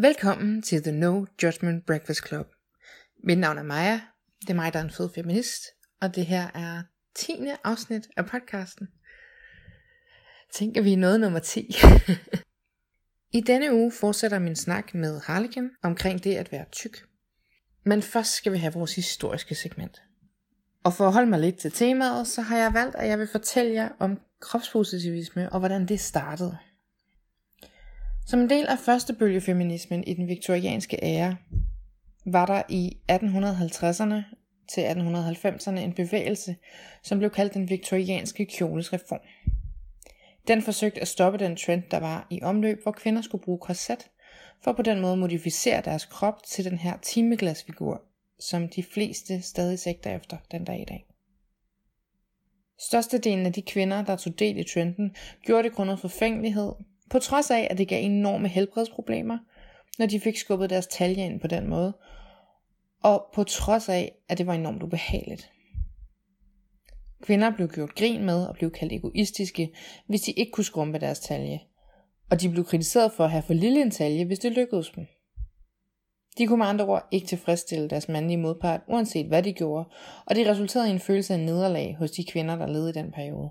Velkommen til The No Judgment Breakfast Club. Mit navn er Maja, det er mig, der er en fed feminist, og det her er 10. afsnit af podcasten. Tænker vi er noget nummer 10. I denne uge fortsætter min snak med Harlekin omkring det at være tyk. Men først skal vi have vores historiske segment. Og for at holde mig lidt til temaet, så har jeg valgt, at jeg vil fortælle jer om kropspositivisme og hvordan det startede. Som en del af første bølgefeminismen i den viktorianske ære, var der i 1850'erne til 1890'erne en bevægelse, som blev kaldt den viktorianske kjolesreform. Den forsøgte at stoppe den trend, der var i omløb, hvor kvinder skulle bruge korset, for på den måde modificere deres krop til den her timeglasfigur, som de fleste stadig sigter efter den dag i dag. Størstedelen af de kvinder, der tog del i trenden, gjorde det grundet forfængelighed, på trods af, at det gav enorme helbredsproblemer, når de fik skubbet deres talje ind på den måde, og på trods af, at det var enormt ubehageligt. Kvinder blev gjort grin med og blev kaldt egoistiske, hvis de ikke kunne skrumpe deres talje, og de blev kritiseret for at have for lille en talje, hvis det lykkedes dem. De kunne med andre ord ikke tilfredsstille deres mandlige modpart, uanset hvad de gjorde, og det resulterede i en følelse af nederlag hos de kvinder, der levede i den periode.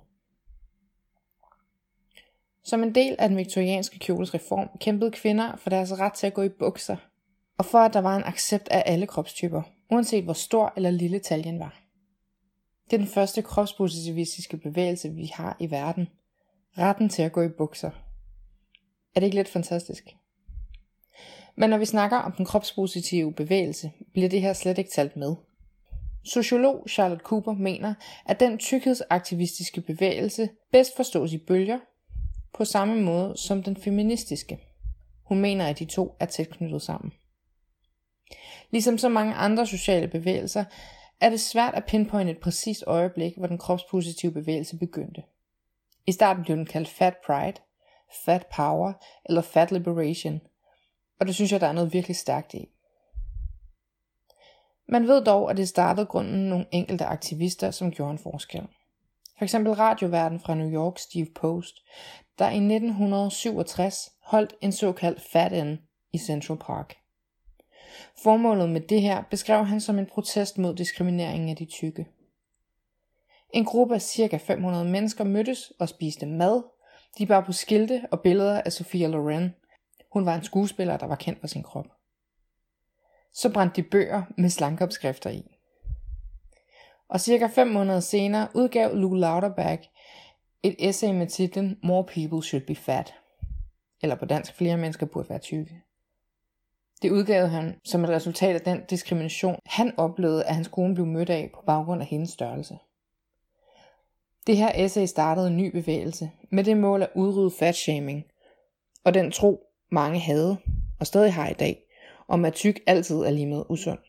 Som en del af den viktorianske kjoles reform kæmpede kvinder for deres ret til at gå i bukser, og for at der var en accept af alle kropstyper, uanset hvor stor eller lille taljen var. Det er den første kropspositivistiske bevægelse, vi har i verden. Retten til at gå i bukser. Er det ikke lidt fantastisk? Men når vi snakker om den kropspositive bevægelse, bliver det her slet ikke talt med. Sociolog Charlotte Cooper mener, at den tykkhedsaktivistiske bevægelse bedst forstås i bølger, på samme måde som den feministiske. Hun mener, at de to er tæt knyttet sammen. Ligesom så mange andre sociale bevægelser, er det svært at pinpointe et præcist øjeblik, hvor den kropspositive bevægelse begyndte. I starten blev den kaldt Fat Pride, Fat Power eller Fat Liberation, og det synes jeg, der er noget virkelig stærkt i. Man ved dog, at det startede grunden nogle enkelte aktivister, som gjorde en forskel. For eksempel radioverden fra New York, Steve Post, der i 1967 holdt en såkaldt Fat In i Central Park. Formålet med det her beskrev han som en protest mod diskrimineringen af de tykke. En gruppe af ca. 500 mennesker mødtes og spiste mad. De bar på skilte og billeder af Sophia Loren. Hun var en skuespiller, der var kendt for sin krop. Så brændte de bøger med slankeopskrifter i. Og cirka fem måneder senere udgav Lou Lauterbach et essay med titlen More People Should Be Fat. Eller på dansk, flere mennesker burde være tykke. Det udgav han som et resultat af den diskrimination, han oplevede, at hans kone blev mødt af på baggrund af hendes størrelse. Det her essay startede en ny bevægelse med det mål at udrydde fatshaming, og den tro mange havde, og stadig har i dag, om at tyk altid er lige med usund.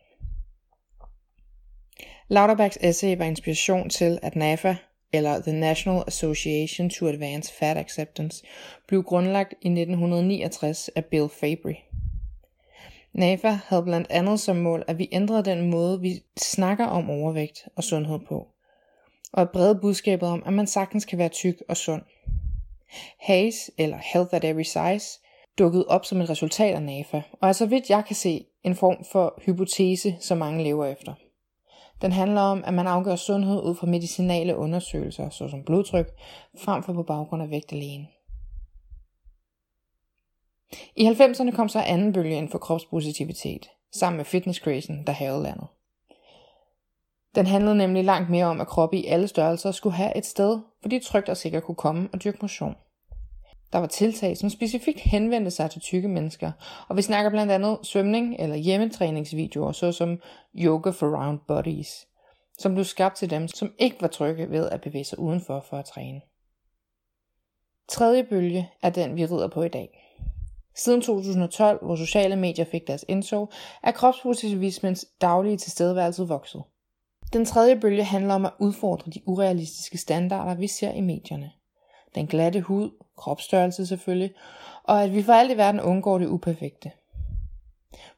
Lauterbachs essay var inspiration til, at NAFA, eller The National Association to Advance Fat Acceptance, blev grundlagt i 1969 af Bill Fabry. NAFA havde blandt andet som mål, at vi ændrede den måde, vi snakker om overvægt og sundhed på, og at brede budskabet om, at man sagtens kan være tyk og sund. HACE, eller Health at Every Size, dukkede op som et resultat af NAFA, og er så vidt jeg kan se en form for hypotese, som mange lever efter. Den handler om, at man afgør sundhed ud fra medicinale undersøgelser, såsom blodtryk, frem for på baggrund af vægt alene. I 90'erne kom så anden bølge ind for kropspositivitet, sammen med fitnesscrazen, der havde landet. Den handlede nemlig langt mere om, at kroppe i alle størrelser skulle have et sted, hvor de trygt og sikkert kunne komme og dyrke motion. Der var tiltag, som specifikt henvendte sig til tykke mennesker, og vi snakker blandt andet svømning eller hjemmetræningsvideoer, såsom Yoga for Round Bodies, som blev skabt til dem, som ikke var trygge ved at bevæge sig udenfor for at træne. Tredje bølge er den, vi rider på i dag. Siden 2012, hvor sociale medier fik deres indtog, er kropspositivismens daglige tilstedeværelse vokset. Den tredje bølge handler om at udfordre de urealistiske standarder, vi ser i medierne. Den glatte hud, kropsstørrelse selvfølgelig, og at vi for alt i verden undgår det uperfekte.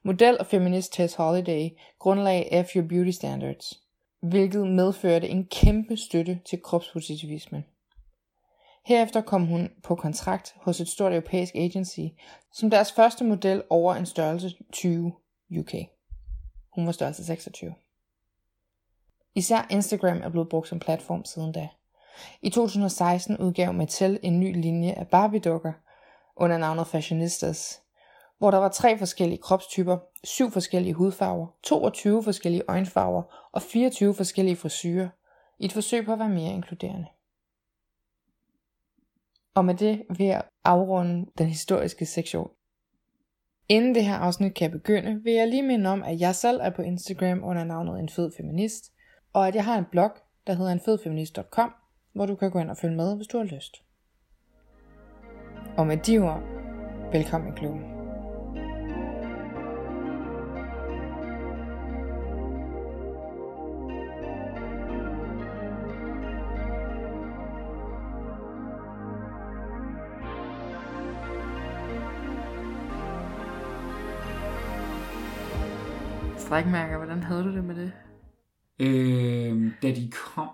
Model og feminist Tess Holiday grundlagde F Your Beauty Standards, hvilket medførte en kæmpe støtte til kropspositivismen. Herefter kom hun på kontrakt hos et stort europæisk agency, som deres første model over en størrelse 20 UK. Hun var størrelse 26. Især Instagram er blevet brugt som platform siden da. I 2016 udgav Mattel en ny linje af Barbie-dukker under navnet Fashionistas, hvor der var tre forskellige kropstyper, syv forskellige hudfarver, 22 forskellige øjenfarver og 24 forskellige frisyrer, i et forsøg på at være mere inkluderende. Og med det vil jeg afrunde den historiske sektion. Inden det her afsnit kan begynde, vil jeg lige minde om, at jeg selv er på Instagram under navnet En Fed Feminist, og at jeg har en blog, der hedder enfedfeminist.com, hvor du kan gå ind og følge med, hvis du har lyst. Og med de ord, velkommen i klubben. Strækmærker, hvordan havde du det med det? Øh, da de kom,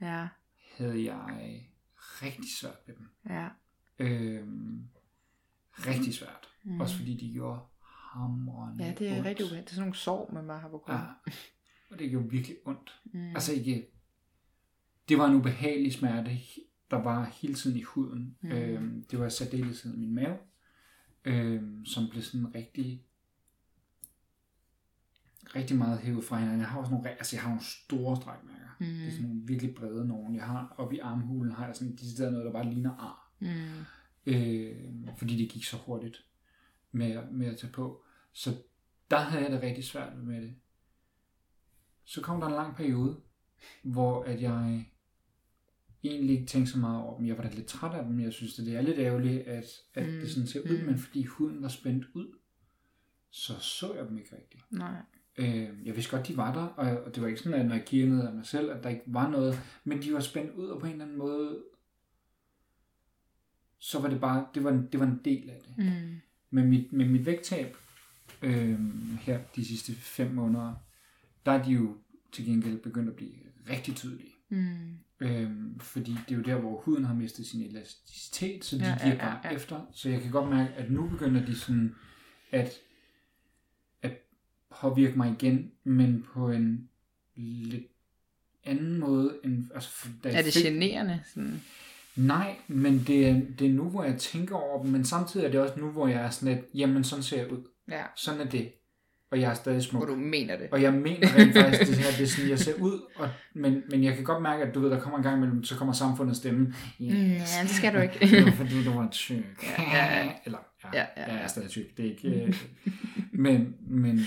Ja, havde jeg rigtig svært ved dem. ja. Øh, rigtig svært. Mm. Også fordi de gjorde hamrende Ja, det er ondt. rigtig ubehageligt. Det er sådan nogle sår, man bare har på kroppen. Ja, og det gjorde virkelig ondt. Mm. Altså ikke... Det var en ubehagelig smerte, der var hele tiden i huden. Mm. Mm. Øhm, det var særdeleshed i min mave, øhm, som blev sådan rigtig rigtig meget hævet fra hinanden. Jeg har også nogle, altså jeg har nogle store strækmærker. Mm. Det er sådan nogle virkelig brede nogle. Jeg har oppe i armhulen har jeg sådan de steder noget, der bare ligner ar. Mm. Øh, fordi det gik så hurtigt med, at- med at tage på. Så der havde jeg det rigtig svært med det. Så kom der en lang periode, hvor at jeg egentlig ikke tænkte så meget over dem. Jeg var da lidt træt af dem. Jeg synes, at det er lidt ærgerligt, at, at mm. det sådan ser ud. Mm. Men fordi huden var spændt ud, så så jeg dem ikke rigtigt. Nej. Øh, jeg vidste godt, de var der, og, og det var ikke sådan, at når jeg kiggede ned af mig selv, at der ikke var noget, men de var spændt ud, og på en eller anden måde, så var det bare, det var en, det var en del af det. Mm. Med mit, med mit vægttab øh, her de sidste fem måneder, der er de jo til gengæld begyndt at blive rigtig tydelige. Mm. Øhm, fordi det er jo der, hvor huden har mistet sin elasticitet, så de Ja, ja, ja, giver ja, bare ja. efter. Så jeg kan godt mærke, at nu begynder de sådan at påvirke mig igen, men på en lidt anden måde. End, altså, da Er det fik- generende? Sådan? Nej, men det er, det er nu, hvor jeg tænker over dem, men samtidig er det også nu, hvor jeg er sådan lidt, jamen sådan ser jeg ud. Ja. Sådan er det. Og jeg er stadig smuk. Hvor du mener det. Og jeg mener rent faktisk, det her, det er sådan, jeg ser ud, og, men, men jeg kan godt mærke, at du ved, der kommer en gang imellem, så kommer samfundet stemme. Mm, ja, det skal du ikke. det var fordi, du var tyk. Ja, ja, ja. Eller, ja, Ja, ja, ja, jeg er stadig tyk. Det er ikke... Øh, men, men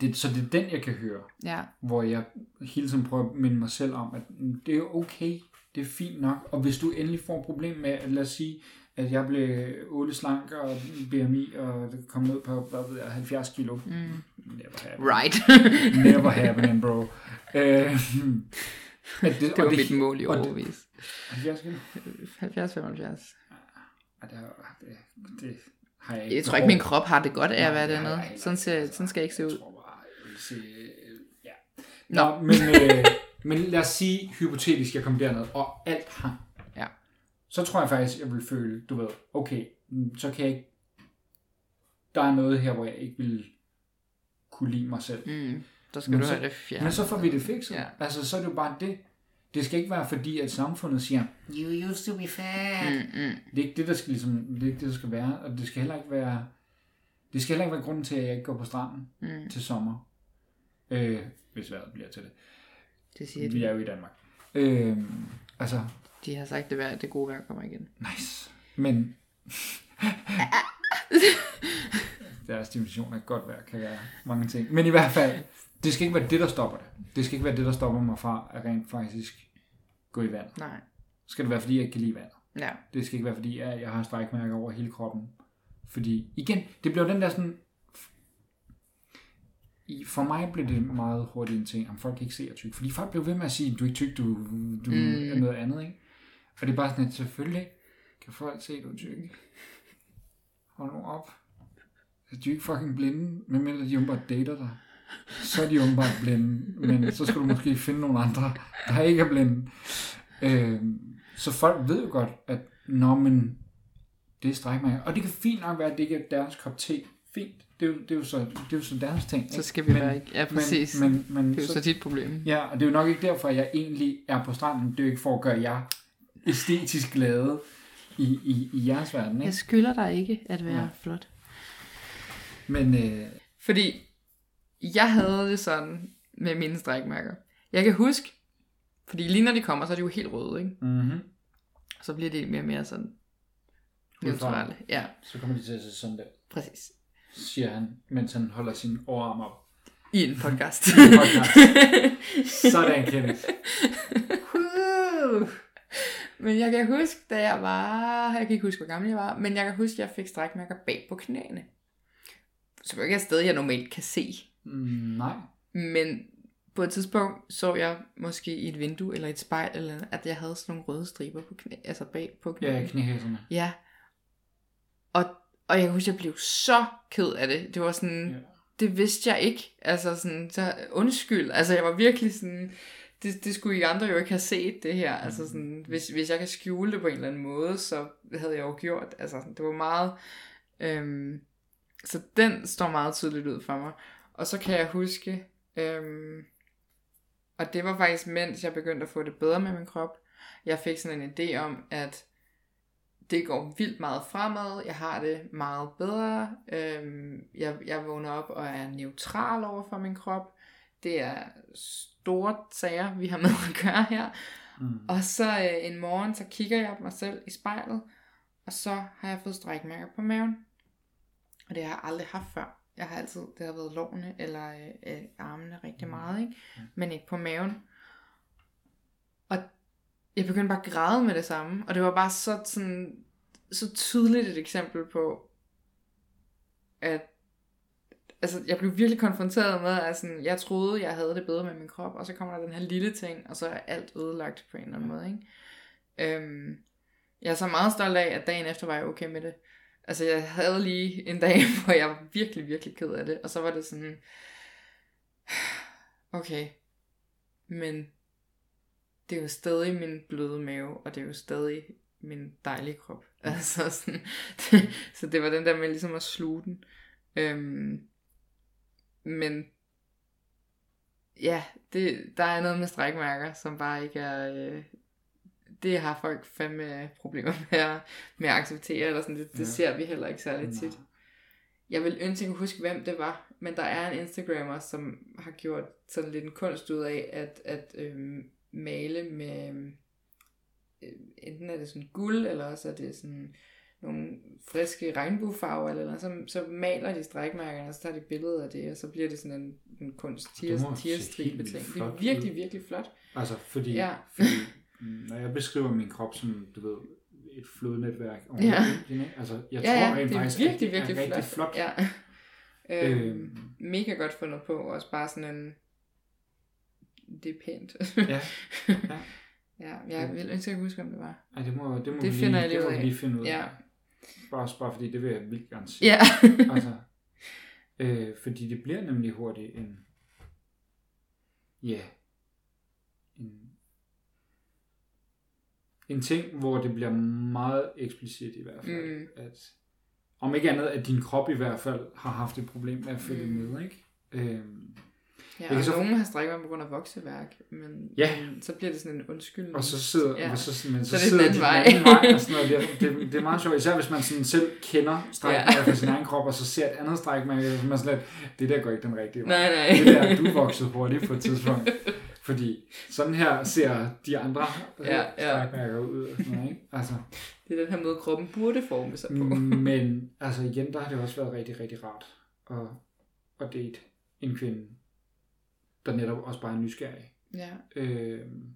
det, så det er den, jeg kan høre, Ja. hvor jeg hele tiden prøver at minde mig selv om, at mm, det er okay, det er fint nok, og hvis du endelig får et problem med, at lad os sige, at jeg blev 8 slank og BMI, og det kom ned på, hvad ved jeg, 70 kilo. Mm. Never happening. Right. Never happening, bro. Øh, at det og var mit mål i og det- overvis. 70 kilo? 70-75. Ej, det, har- det, det har jeg ikke Jeg tror ikke, min krop har det godt af at være det har dernede. Sådan, ser, sådan skal jeg ikke se ud. Jeg tror bare, jeg vil se, øh, ja. Nå. Nå, men, øh, men lad os sige, hypotetisk, jeg kom derned, og alt hang. Så tror jeg faktisk, jeg vil føle, du ved, okay, mm, så kan jeg ikke, der er noget her, hvor jeg ikke vil kunne lide mig selv. Mm. Der skal Men du så- have det fjernet. Men så får vi det fikset. Ja. Altså, så er det jo bare det. Det skal ikke være fordi, at samfundet siger, you used to be fat. Mm. Mm. Det er ikke det, der skal, ligesom, det er ikke det, der skal være. Og det skal heller ikke være, det skal heller ikke være grunden til, at jeg ikke går på stranden Mm. til sommer. Øh, hvis vejret bliver til det. Det siger Vi er jo i Danmark. Øh, altså, De har sagt, det, vejr, det gode vejr kommer igen. nice. Men deres dimension af godt vejr kan være mange ting. Men i hvert fald, det skal ikke være det, der stopper det. Det skal ikke være det, der stopper mig fra at rent faktisk gå i vandet. Nej. Skal det være, fordi jeg ikke kan lide vandet. Ja. Det skal ikke være, fordi jeg jeg har strækmærker over hele kroppen. Fordi, igen, det blev den der sådan... I- For mig blev det meget hurtigt en ting, om folk ikke ser tyk. Fordi folk blev ved med at sige, du er ikke tyk, du, du mm. er noget andet, ikke? Og det er bare sådan, at selvfølgelig kan folk se, at du er tyk. Hold nu op. De er jo ikke fucking blinde, medmindre de åbenbart dater dig. Så er de åbenbart blinde, men så skal du måske finde nogle andre, der ikke er blinde. Øhm, Så folk ved jo godt, at når man det er strækmærker. Og det kan fint nok være, at det ikke er deres kop te. Fint. Det er jo, det er jo, så, det er jo så deres ting. Så skal vi men, være ikke. Ja, præcis. Men, men, men, det er jo så, så dit problem. Ja, og det er jo nok ikke derfor, at jeg egentlig er på stranden. Det er jo ikke for at gøre jer æstetisk glade i, i, i jeres verden. Ikke? Jeg skylder dig ikke at være ja. flot. Men... Øh... Fordi jeg havde det sådan med mine strækmærker. Jeg kan huske, fordi lige når de kommer, så er de jo helt røde, ikke? Mm-hmm. Så bliver det mere og mere sådan neutrale. Ja. Så kommer de til at se sådan der. Præcis. Siger han, mens han holder sin overarm op. I en podcast. I en podcast. sådan, Kenneth. men jeg kan huske, da jeg var... Jeg kan ikke huske, hvor gammel jeg var, men jeg kan huske, at jeg fik strækmærker bag på knæene. Som ikke er et sted, jeg normalt kan se. Mm, nej. Men på et tidspunkt så jeg måske i et vindue eller et spejl, eller at jeg havde sådan nogle røde striber på knæ, altså bag på knæene. Ja, knæhæserne. Ja. Og, og jeg kan huske, at jeg blev så ked af det. Det var sådan, ja. det vidste jeg ikke. Altså sådan, så undskyld. Altså jeg var virkelig sådan, det, det skulle I andre jo ikke have set det her. Altså mm. sådan, hvis, hvis jeg kan skjule det på en eller anden måde, så havde jeg jo gjort. Altså det var meget, øhm, så den står meget tydeligt ud for mig. Og så kan jeg huske, øhm, og det var faktisk mens jeg begyndte at få det bedre med min krop. Jeg fik sådan en idé om, at det går vildt meget fremad. Jeg har det meget bedre. Øhm, jeg, jeg vågner op og er neutral over for min krop. Det er store sager, vi har med at gøre her. Mm. Og så øh, en morgen, så kigger jeg på mig selv i spejlet, og så har jeg fået strækmærker på maven. Og det har jeg aldrig haft før. Jeg har altid, det har været lårene eller øh, øh, armene rigtig meget, ikke? men ikke på maven. Og jeg begyndte bare at græde med det samme, og det var bare så, sådan, så tydeligt et eksempel på, at altså, jeg blev virkelig konfronteret med, at sådan, jeg troede, jeg havde det bedre med min krop, og så kommer der den her lille ting, og så er alt ødelagt på en eller anden måde. Ikke? Øhm, jeg er så meget stolt af, at dagen efter var jeg okay med det. Altså, jeg havde lige en dag, hvor jeg var virkelig, virkelig ked af det. Og så var det sådan, okay, men det er jo stadig min bløde mave, og det er jo stadig min dejlige krop. Altså sådan, det, så det var den der med ligesom at sluge den. Øhm, men ja, det, der er noget med strækmærker, som bare ikke er, øh, det har folk fandme problemer med at, med at acceptere, eller sådan, det, det ja. ser vi heller ikke særlig tit. Jeg vil ønske, at kunne huske, hvem det var, men der er en Instagrammer, som har gjort sådan lidt en kunst ud af, at, at øhm, male med, øh, enten er det sådan guld, eller også er det sådan nogle friske regnbuefarver, eller noget, så, så maler de strækmærkerne, og så tager de billeder af det, og så bliver det sådan en, en kunst tierstribe ting. Det er virkelig, virkelig flot. Altså, fordi, ja. fordi når jeg beskriver min krop som, du ved, et flodnetværk over ja. Indien, altså, jeg ja, tror ja, rent faktisk, virkelig, virkelig, virkelig er rigtig flot. Ja. Øhm, øhm, mega godt fundet på, også bare sådan en, det er pænt. ja. ja. Ja, jeg vil ikke huske, om det var. Ej, det må, det må det vi finder lige, jeg det må lige finde ud af. Ja. Bare, bare fordi, det vil jeg vildt gerne se. Ja. altså, øh, fordi det bliver nemlig hurtigt en, ja, en en ting, hvor det bliver meget eksplicit i hvert fald, mm. at om ikke andet, at din krop i hvert fald har haft et problem med at følge mm. med, ikke? Øhm, ja, og så... nogen har strækket på grund af vokseværk, men, ja. men så bliver det sådan en undskyldning. Og så sidder, ja. så, men, så, så, så det er den vej. anden vej og sådan noget. Det, det, det, er meget sjovt, især hvis man sådan selv kender strækmærker ja. for sin egen krop, og så ser et andet strækmærke, så man sådan lidt, det der går ikke den rigtige vej. Nej, nej. Det der, du voksede hurtigt på et tidspunkt. Fordi sådan her ser de andre ja, ja. strækmærker ud. Og sådan noget, ikke? Altså, det er den her måde, kroppen burde forme sig på. men altså igen, der har det også været rigtig, rigtig rart at, at date en kvinde, der netop også bare er nysgerrig. Ja. Øhm,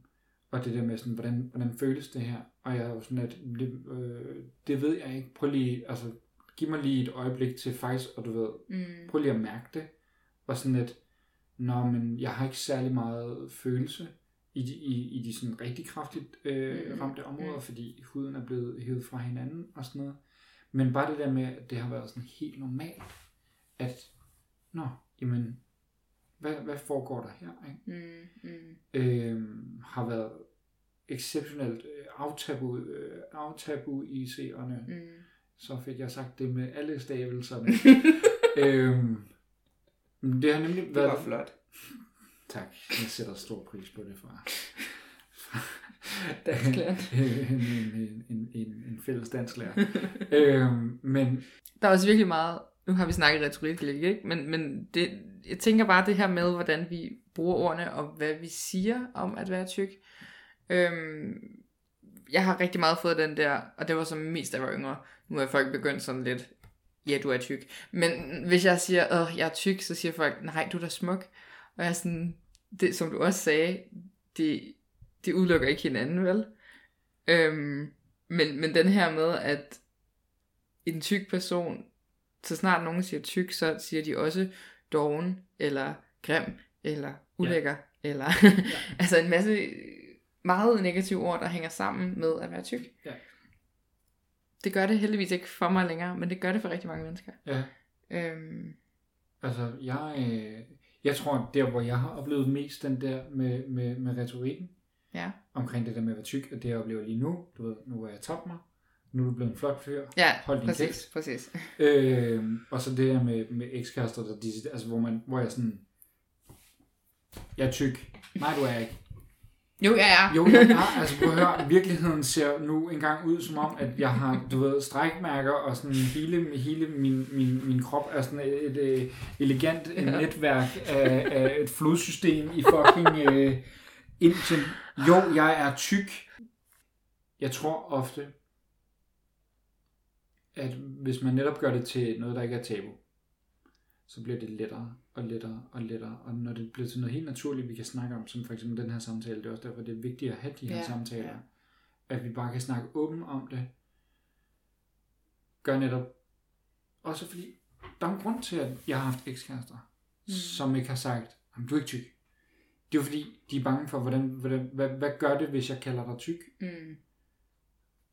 og det der med sådan, hvordan, hvordan føles det her? Og jeg er jo sådan, at det, øh, det ved jeg ikke. Prøv lige, altså, giv mig lige et øjeblik til faktisk, og du ved, mm. prøv lige at mærke det. Og sådan at, Nå, men jeg har ikke særlig meget følelse i de, i, i de sådan rigtig kraftigt øh, mm. ramte områder, mm. fordi huden er blevet hævet fra hinanden og sådan noget. Men bare det der med, at det har været sådan helt normalt, at, nå, jamen, hvad, hvad foregår der her? Ikke? Mm, mm. Øh, har været exceptionelt øh, aftabu, øh, aftabuiserende. Mm. Så fik jeg sagt det med alle stavelserne. øhm, det har nemlig Det været... var flot. Tak, jeg sætter stor pris på det fra, Dansklærer. en, en, en, en, en fælles dansklærer. øhm, men Der er også virkelig meget, nu har vi snakket retorik lidt, ikke? Men, men det, jeg tænker bare det her med, hvordan vi bruger ordene, og hvad vi siger om at være tyk. Øhm, jeg har rigtig meget fået den der, og det var som mest, da jeg var yngre. Nu er folk begyndt sådan lidt, ja, du er tyk. Men hvis jeg siger, åh, jeg er tyk, så siger folk, nej, du er da smuk. Og jeg er sådan, det, som du også sagde, det, det udelukker ikke hinanden, vel? Øhm, men, men den her med, at en tyk person, så snart nogen siger tyk, så siger de også doven, eller grim, eller ulækker, ja. eller altså en masse meget negative ord, der hænger sammen med at være tyk. Ja. Det gør det heldigvis ikke for mig længere, men det gør det for rigtig mange mennesker. ja, Øhm, altså jeg, øh, jeg tror, der hvor jeg har oplevet mest den der med, med, med retorikken, ja. omkring det der med at være tyk, og det jeg oplever lige nu, du ved, nu er jeg top mig, nu er du blevet en flot fyr, Ja, Hold din præcis, kæft. præcis. Øh, og så det der med, med ekskærester, der, de, altså, hvor, man, hvor jeg sådan, jeg er tyk. Nej, du er ikke. Jo, ja, ja. Jo, jeg er. Altså, prøv at høre, virkeligheden ser nu engang ud som om, at jeg har, du ved, strækmærker, og sådan hele, hele min, min, min krop er sådan et, et, et elegant ja. netværk af, af et flodsystem i fucking øh, Indien. Jo, jeg er tyk. Jeg tror ofte, at hvis man netop gør det til noget, der ikke er tabu, så bliver det lettere og lettere og lettere. Og når det bliver til noget helt naturligt, vi kan snakke om, som for eksempel den her samtale, det er også derfor, det er vigtigt at have de her Ja, samtaler. ja. At vi bare kan snakke åbent om det. Gør netop. Også fordi, der er en grund til, at jeg har haft ekskærester, mm. som ikke har sagt, "Jamen, du er ikke tyk. Det er jo fordi, de er bange for, hvordan, hvordan, hvad, hvad gør det, hvis jeg kalder dig tyk? Mm.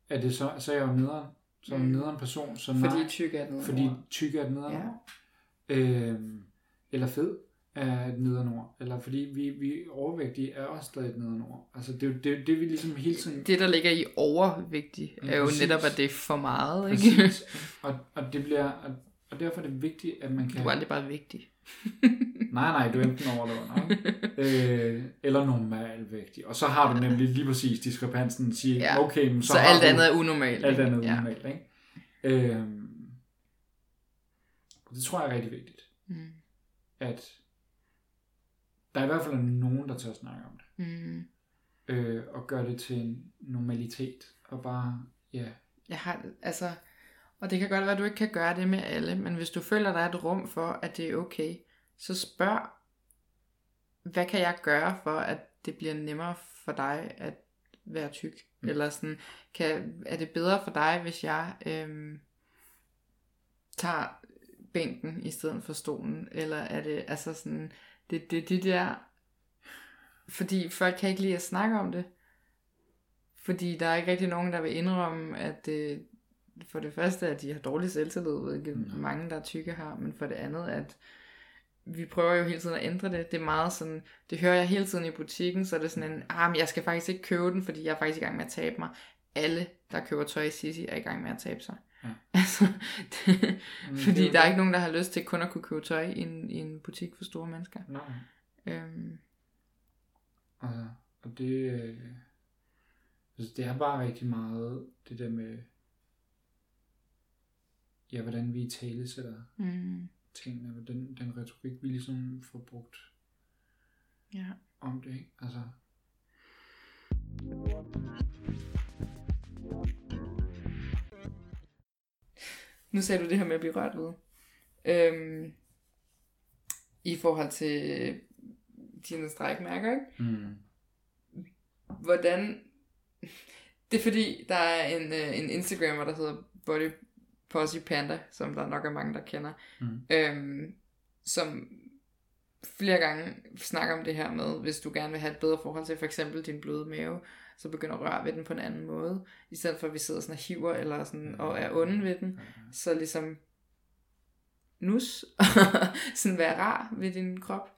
Er det så, så er jeg jo nederen. Jeg Mm. en nederen person. Så Fordi nej, tyk er noget. fordi tyk er et nederen Ja. Øhm, eller fed er et nederen ord. Eller fordi vi, vi overvægtige er også stadig et nederen ord. Altså det er jo det, det, vi ligesom hele tiden... Det, der ligger i overvægtig, Ja, er jo præcis. netop, at det er for meget, ikke? Præcis. og, og det bliver... Og, og derfor er det vigtigt, at man kan... Du er aldrig bare vigtig. Nej, nej, du er enten over eller under. øh, eller normalvægtig. Og så har du nemlig lige præcis diskrepansen. Sige, Ja. okay, men så, Så, alt du, andet er unormalt. alt andet er ja. normalt, ikke? Øhm, det tror jeg er rigtig vigtigt. Mm. at der i hvert fald er nogen, der tør snakke om det. Mm. Øh, og gør det til en normalitet. Og bare, ja, Jeg har, altså, og det kan godt være, at du ikke kan gøre det med alle, men hvis du føler, der er et rum for, at det er okay, så spørg, hvad kan jeg gøre for, at det bliver nemmere for dig at være tyk? Mm. Eller sådan, kan, er det bedre for dig, hvis jeg øhm, tager bænken i stedet for stolen? Eller er det, altså sådan, det, det, det der, fordi folk kan ikke lide at snakke om det. Fordi der er ikke rigtig nogen, der vil indrømme, at det, for det første, at de har dårlig selvtillid, hvilket Nå. mange, der er tykke har, men for det andet, at vi prøver jo hele tiden at ændre det. Det er meget sådan, det hører jeg hele tiden i butikken, så er det sådan en, ah, men jeg skal faktisk ikke købe den, fordi jeg er faktisk i gang med at tabe mig. Alle, der køber tøj i Sisi, er i gang med at tabe sig. Ja. Altså, det, Men fordi det er der er ikke nogen, der har lyst til kun at kunne købe tøj i en, i en butik for store mennesker. nej. Øhm, Altså, og det, øh, altså det er bare rigtig meget det der med, ja, hvordan vi i tale sætter mm, tingene, og den, den retorik, vi ligesom får brugt ja. om det, ikke? Altså, Nu sagde du det her med at blive rørt ved. Øhm, I forhold til dine strækmærker, ikke? mm, Hvordan... Det er fordi, der er en, øh, en Instagrammer, der hedder Body Posse Panda, som der nok er mange, der kender, mm, øhm, som flere gange snakker om det her med, hvis du gerne vil have et bedre forhold til for eksempel din bløde mave, så begynder at røre ved den på en anden måde, i stedet for at vi sidder sådan og hiver eller sådan, og er onde ved den, så ligesom nus, sådan være rar ved din krop,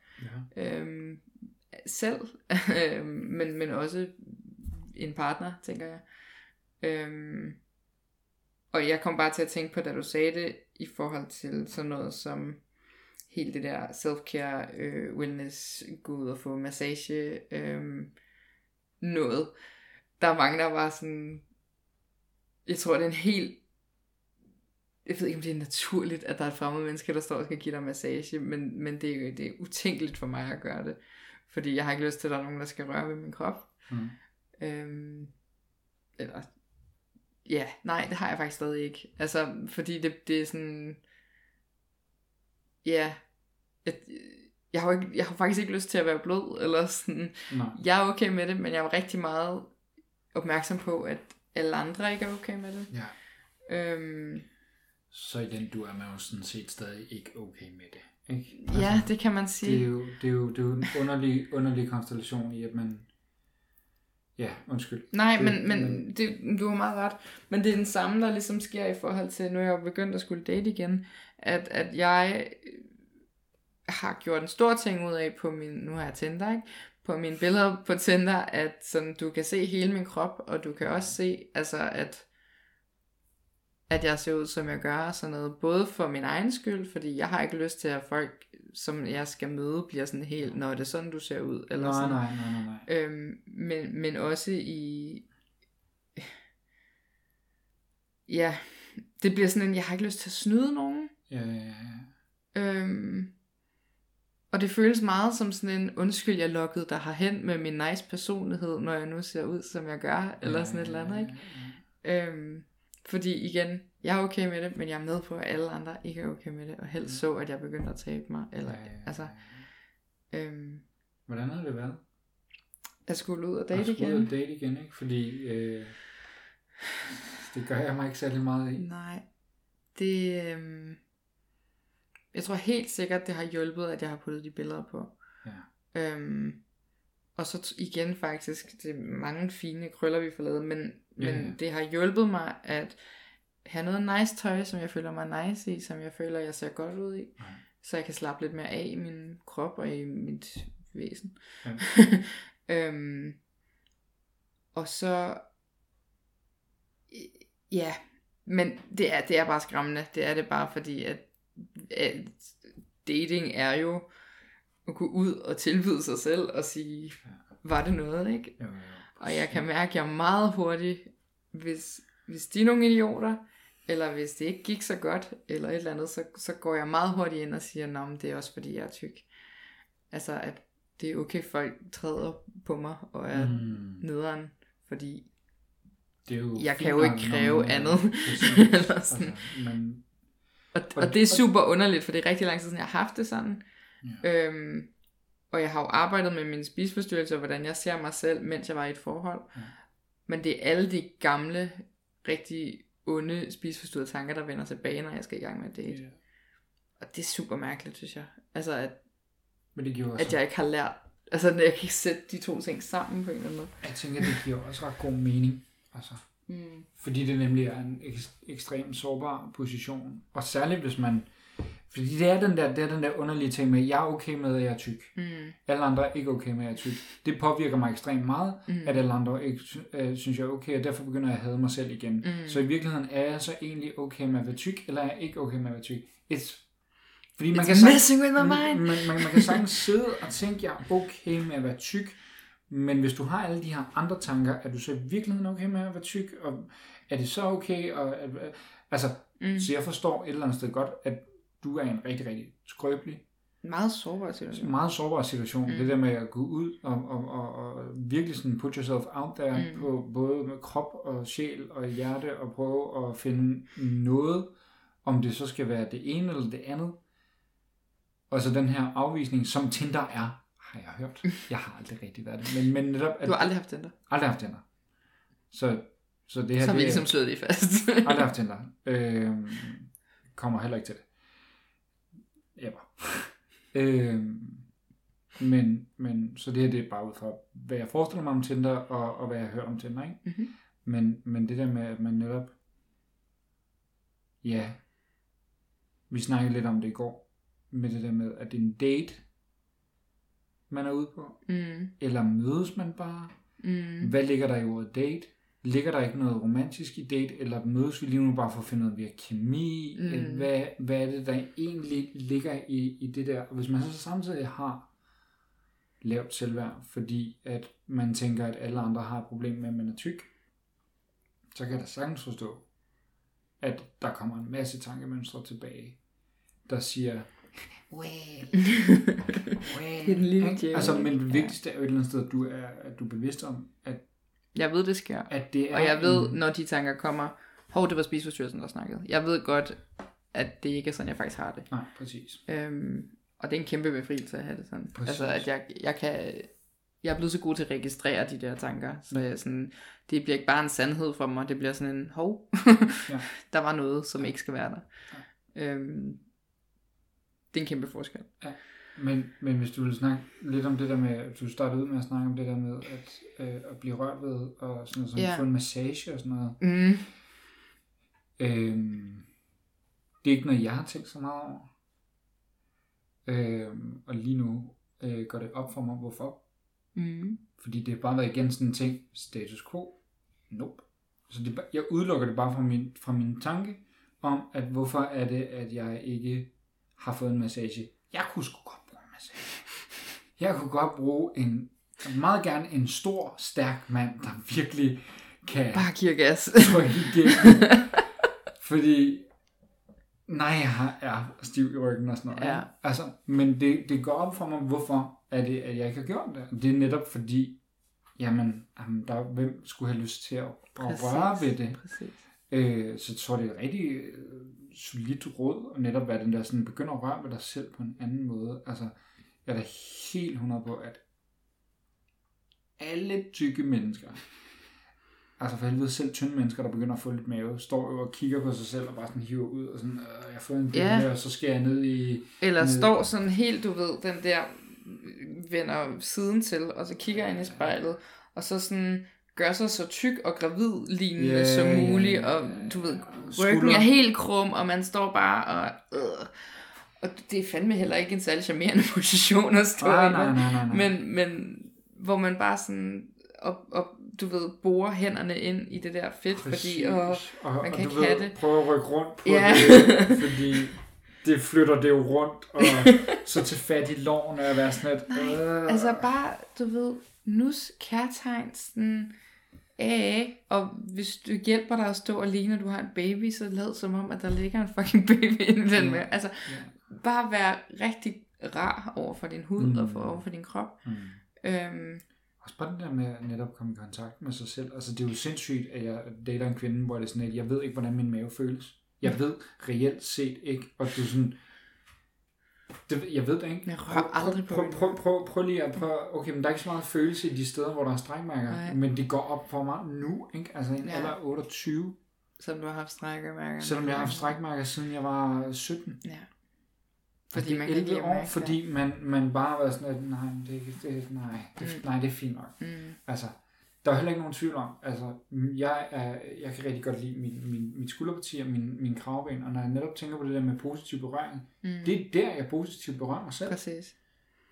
ja, øhm, selv, øhm, men, men også en partner, tænker jeg. Øhm, og jeg kom bare til at tænke på, da du sagde det, i forhold til sådan noget som helt det der self-care, øh, wellness, gå ud og få massage, øh, noget. Der er mange, der var sådan, jeg tror, det er en helt, jeg ved ikke, om det er naturligt, at der er et fremmed menneske, der står og skal give dig massage, men, men det, er jo, det er utænkeligt for mig at gøre det, fordi jeg har ikke lyst til, at der er nogen, der skal røre ved min krop. Mm. Øhm, eller, ja, nej, det har jeg faktisk stadig ikke. Altså, fordi det, det er sådan, ja, jeg, jeg har, ikke, jeg har faktisk ikke lyst til at være blød, eller sådan. Nej. Jeg er okay med det, men jeg er rigtig meget opmærksom på, at alle andre ikke er okay med det. Ja. Øhm, så igen, du er man jo sådan set stadig ikke okay med det. Ikke? Altså, ja, det kan man sige. Det er jo, det er jo, det er jo en underlig, underlig konstellation i, at man... Ja, undskyld. Nej, det, men, men, men det, du har meget ret. Men det er den samme, der ligesom sker i forhold til, nu er jeg begyndt at skulle date igen, at, at jeg har gjort en stor ting ud af på min, nu har jeg Tinder, ikke? på mine billeder på Tinder, at sådan, du kan se hele min krop, og du kan også se, altså, at, at jeg ser ud, som jeg gør, sådan noget, både for min egen skyld, fordi jeg har ikke lyst til, at folk, som jeg skal møde, bliver sådan helt, når det er sådan, du ser ud, eller nej, sådan. Nej, nej, nej, nej. Øhm, men, men også i, ja, det bliver sådan en, jeg har ikke lyst til at snyde nogen. Ja, ja, ja. Øhm, og det føles meget som sådan en undskyld, jeg lukkede dig herhen med min nice personlighed, når jeg nu ser ud, som jeg gør, eller sådan et eller andet, ikke? Øhm, fordi igen, jeg er okay med det, men jeg er med på, at alle andre ikke er okay med det, og helst så, at jeg begynder at tabe mig, eller, ja, ja, ja. altså... Øhm, Hvordan har det været? At skulle ud og date igen? At skulle ud og date igen, ikke? Fordi øh, det gør jeg mig ikke særlig meget i. Nej, det... Øh, jeg tror helt sikkert, det har hjulpet, at jeg har puttet de billeder på. Ja. Øhm, og så igen faktisk, det er mange fine krøller, vi får lavet, men, men det har hjulpet mig at have noget nice tøj, som jeg føler mig nice i, som jeg føler, jeg ser godt ud i. Ja. Så jeg kan slappe lidt mere af i min krop og i mit væsen. Ja. øhm, og så, ja, men det er, det er bare skræmmende. Det er det bare fordi, at dating er jo at gå ud og tilbyde sig selv og sige, var det noget, ikke? Jo, jo, og jeg kan mærke, at jeg er meget hurtig, hvis, hvis de er nogle idioter, eller hvis det ikke gik så godt, eller et eller andet, så, så går jeg meget hurtigt ind og siger, at det er også fordi, jeg er tyk. Altså, at det er okay, folk træder på mig og er mm. nederen, fordi det er jo jeg kan jo ikke kræve andet. eller sådan. Altså, man, og, og, og det er super underligt, for det er rigtig lang tid siden, jeg har haft det sådan. Ja. Øhm, og jeg har jo arbejdet med min spiseforstyrrelse, og hvordan jeg ser mig selv, mens jeg var i et forhold. Ja. Men det er alle de gamle, rigtig onde spiseforstyrrede tanker, der vender tilbage, når jeg skal i gang med det. Ja. Og det er super mærkeligt, synes jeg. Altså, at, Men det giver også... at jeg ikke har lært, altså, jeg kan ikke sætte de to ting sammen på en eller anden måde. Jeg tænker, det giver også ret god mening. Altså, Mm. Fordi det nemlig er en ek- ekstremt sårbar position. Og særligt hvis man... Fordi det er den der, det er den der underlige ting med, jeg er okay med, at jeg er tyk. Mm. Alle andre er ikke okay med, at jeg er tyk. Det påvirker mig ekstremt meget, mm. at alle andre ikke øh, synes, jeg er okay, og derfor begynder jeg at hade mig selv igen. Mm. Så i virkeligheden er jeg så egentlig okay med at være tyk, eller er jeg ikke okay med at være tyk? It's fordi man It's kan messing with my mind. Man, man, man, kan sagtens sidde og tænke, at jeg er okay med at være tyk, men hvis du har alle de her andre tanker, er du så i virkeligheden okay med at være tyk? Og er det så okay? Og, altså, mm. Så jeg forstår et eller andet sted godt, at du er i en rigtig, rigtig skrøbelig meget sårbar situation. Meget sårbar situation. Mm. Det der med at gå ud og, og, og, og virkelig sådan put yourself out there mm. på både med krop og sjæl og hjerte og prøve at finde noget, om det så skal være det ene eller det andet. Og så den her afvisning, som Tinder er har jeg hørt. Jeg har aldrig rigtig været det. Men, men netop, at, du har aldrig haft Tinder? Aldrig haft Tinder. Så, så det her... Så vi ligesom slået det fast. aldrig haft Tinder. Øh, kommer heller ikke til det. Ever. øh, men, men, så det her det er bare ud fra, hvad jeg forestiller mig om Tinder, og, og hvad jeg hører om Tinder, ikke? Mm-hmm. Men, men det der med, at man netop, ja, vi snakkede lidt om det i går, med det der med, at det er en date, man er ude på? Mm. Eller mødes man bare? Mm. Hvad ligger der i ordet date? Ligger der ikke noget romantisk i date, eller mødes vi lige nu bare for at finde ud af, mere kemi? Mm. Hvad, hvad er det, der egentlig ligger i, i det der? Og hvis man så samtidig har lavt selvværd, fordi at man tænker, at alle andre har et problem med, at man er tyk, så kan jeg da sagtens forstå, at der kommer en masse tankemønstre tilbage, der siger, well, well. Det er den lille Altså, men det vigtigste er jo et eller andet sted, at du er, at du er bevidst om, at, Jeg ved, det sker. at det er Og jeg ved, en, når de tanker kommer, hov, det var spiseforstyrrelsen, der snakkede. Jeg ved godt, at det ikke er sådan, jeg faktisk har det. Nej, præcis. Øhm, og det er en kæmpe befrielse at have det sådan. Præcis. Altså, at jeg, jeg kan... Jeg er blevet så god til at registrere de der tanker, så jeg sådan, det bliver ikke bare en sandhed for mig, det bliver sådan en, hov, Ja. der var noget, som ikke skal være der. Ja. Øhm, det er en kæmpe forskel. Men, men hvis du vil snakke lidt om det der med, du startede ud med at snakke om det der med at, øh, at blive rørt ved, og sådan noget, som Ja. få en massage og sådan noget. Mm. Øhm, det er ikke noget, jeg har tænkt så meget over. Øhm, og lige nu øh, går det op for mig, hvorfor. Mm. Fordi det har bare været igen sådan en ting, status quo, nope. Så det, jeg udelukker det bare fra min, fra min tanke, om at hvorfor er det, at jeg ikke har fået en massage. Jeg kunne sgu godt. Jeg kunne godt bruge en, meget gerne en stor, stærk mand, der virkelig kan Bare giver gas. trykke igennem. Fordi, nej, jeg er stiv i ryggen og sådan noget. Ja. Altså, men det, det går op for mig, hvorfor er det, at jeg ikke har gjort det. Det er netop fordi, jamen, jamen der, hvem skulle have lyst til at, at røre ved det. Præcis. Øh, så jeg tror, det er et rigtig øh, solidt råd, og netop være den der sådan, begynder at røre ved dig selv på en anden måde. Altså, jeg er da helt 100 på, at alle tykke mennesker, altså for helvede selv tynde mennesker, der begynder at få lidt mave, står jo og kigger på sig selv og bare sådan hiver ud, og sådan, øh, jeg fået en Ja. ja. og så skal jeg ned i... Eller Ned. står sådan helt, du ved, den der vender siden til, og så kigger ind i spejlet, og så sådan gør sig så tyk og gravid lignende Ja, som muligt, og du ved, ryggen Skulder. er helt krum, og man står bare og... Øh, og det er fandme heller ikke en særlig charmerende position at stå Nej, i. nej, nej, nej, nej. Men, men hvor man bare sådan, og, og du ved, borer hænderne ind i det der fedt, fordi, og, og, man og kan du ikke ved, have det. prøve at rykke rundt på Ja. det, fordi det flytter det jo rundt, og så til fat i lårene og være sådan et... Øh, Altså bare, du ved, nus, kærtegn, sådan, af, og hvis du hjælper dig at stå alene, og du har en baby, så lad som om, at der ligger en fucking baby inde i den med. Altså. Bare være rigtig rar over for din hud, Mm. mm. og for, over for din krop. Mm. Øhm, Også bare den der med at netop komme i kontakt med sig selv. Altså det er jo sindssygt, at jeg dater en kvinde, hvor det er sådan, at jeg ved ikke, hvordan min mave føles. Jeg ved reelt set ikke, og du sådan... Det, jeg ved det ikke. Jeg rører aldrig på prøv, prøv, prøv, prøv, lige at prøve... Okay, men der er ikke så meget følelse i de steder, hvor der er strækmærker. Nej. Men det går op for mig nu, ikke? Altså en Ja. alder af 28. som du har haft strækkemærker. Selvom jeg har haft strækmærker, siden jeg var 17. Ja. Fordi man er kan ikke 11 lide at år, mærke fordi man, man bare været sådan, at nej, det, er ikke- det, nej, det, Mm. nej, det er fint nok. Mm. Altså, der er heller ikke nogen tvivl om, altså, jeg, er, jeg kan rigtig godt lide min, min, mit skulderparti og min, min kravben, og når jeg netop tænker på det der med positiv berøring, Mm. det er der, jeg positivt berører mig selv. Præcis.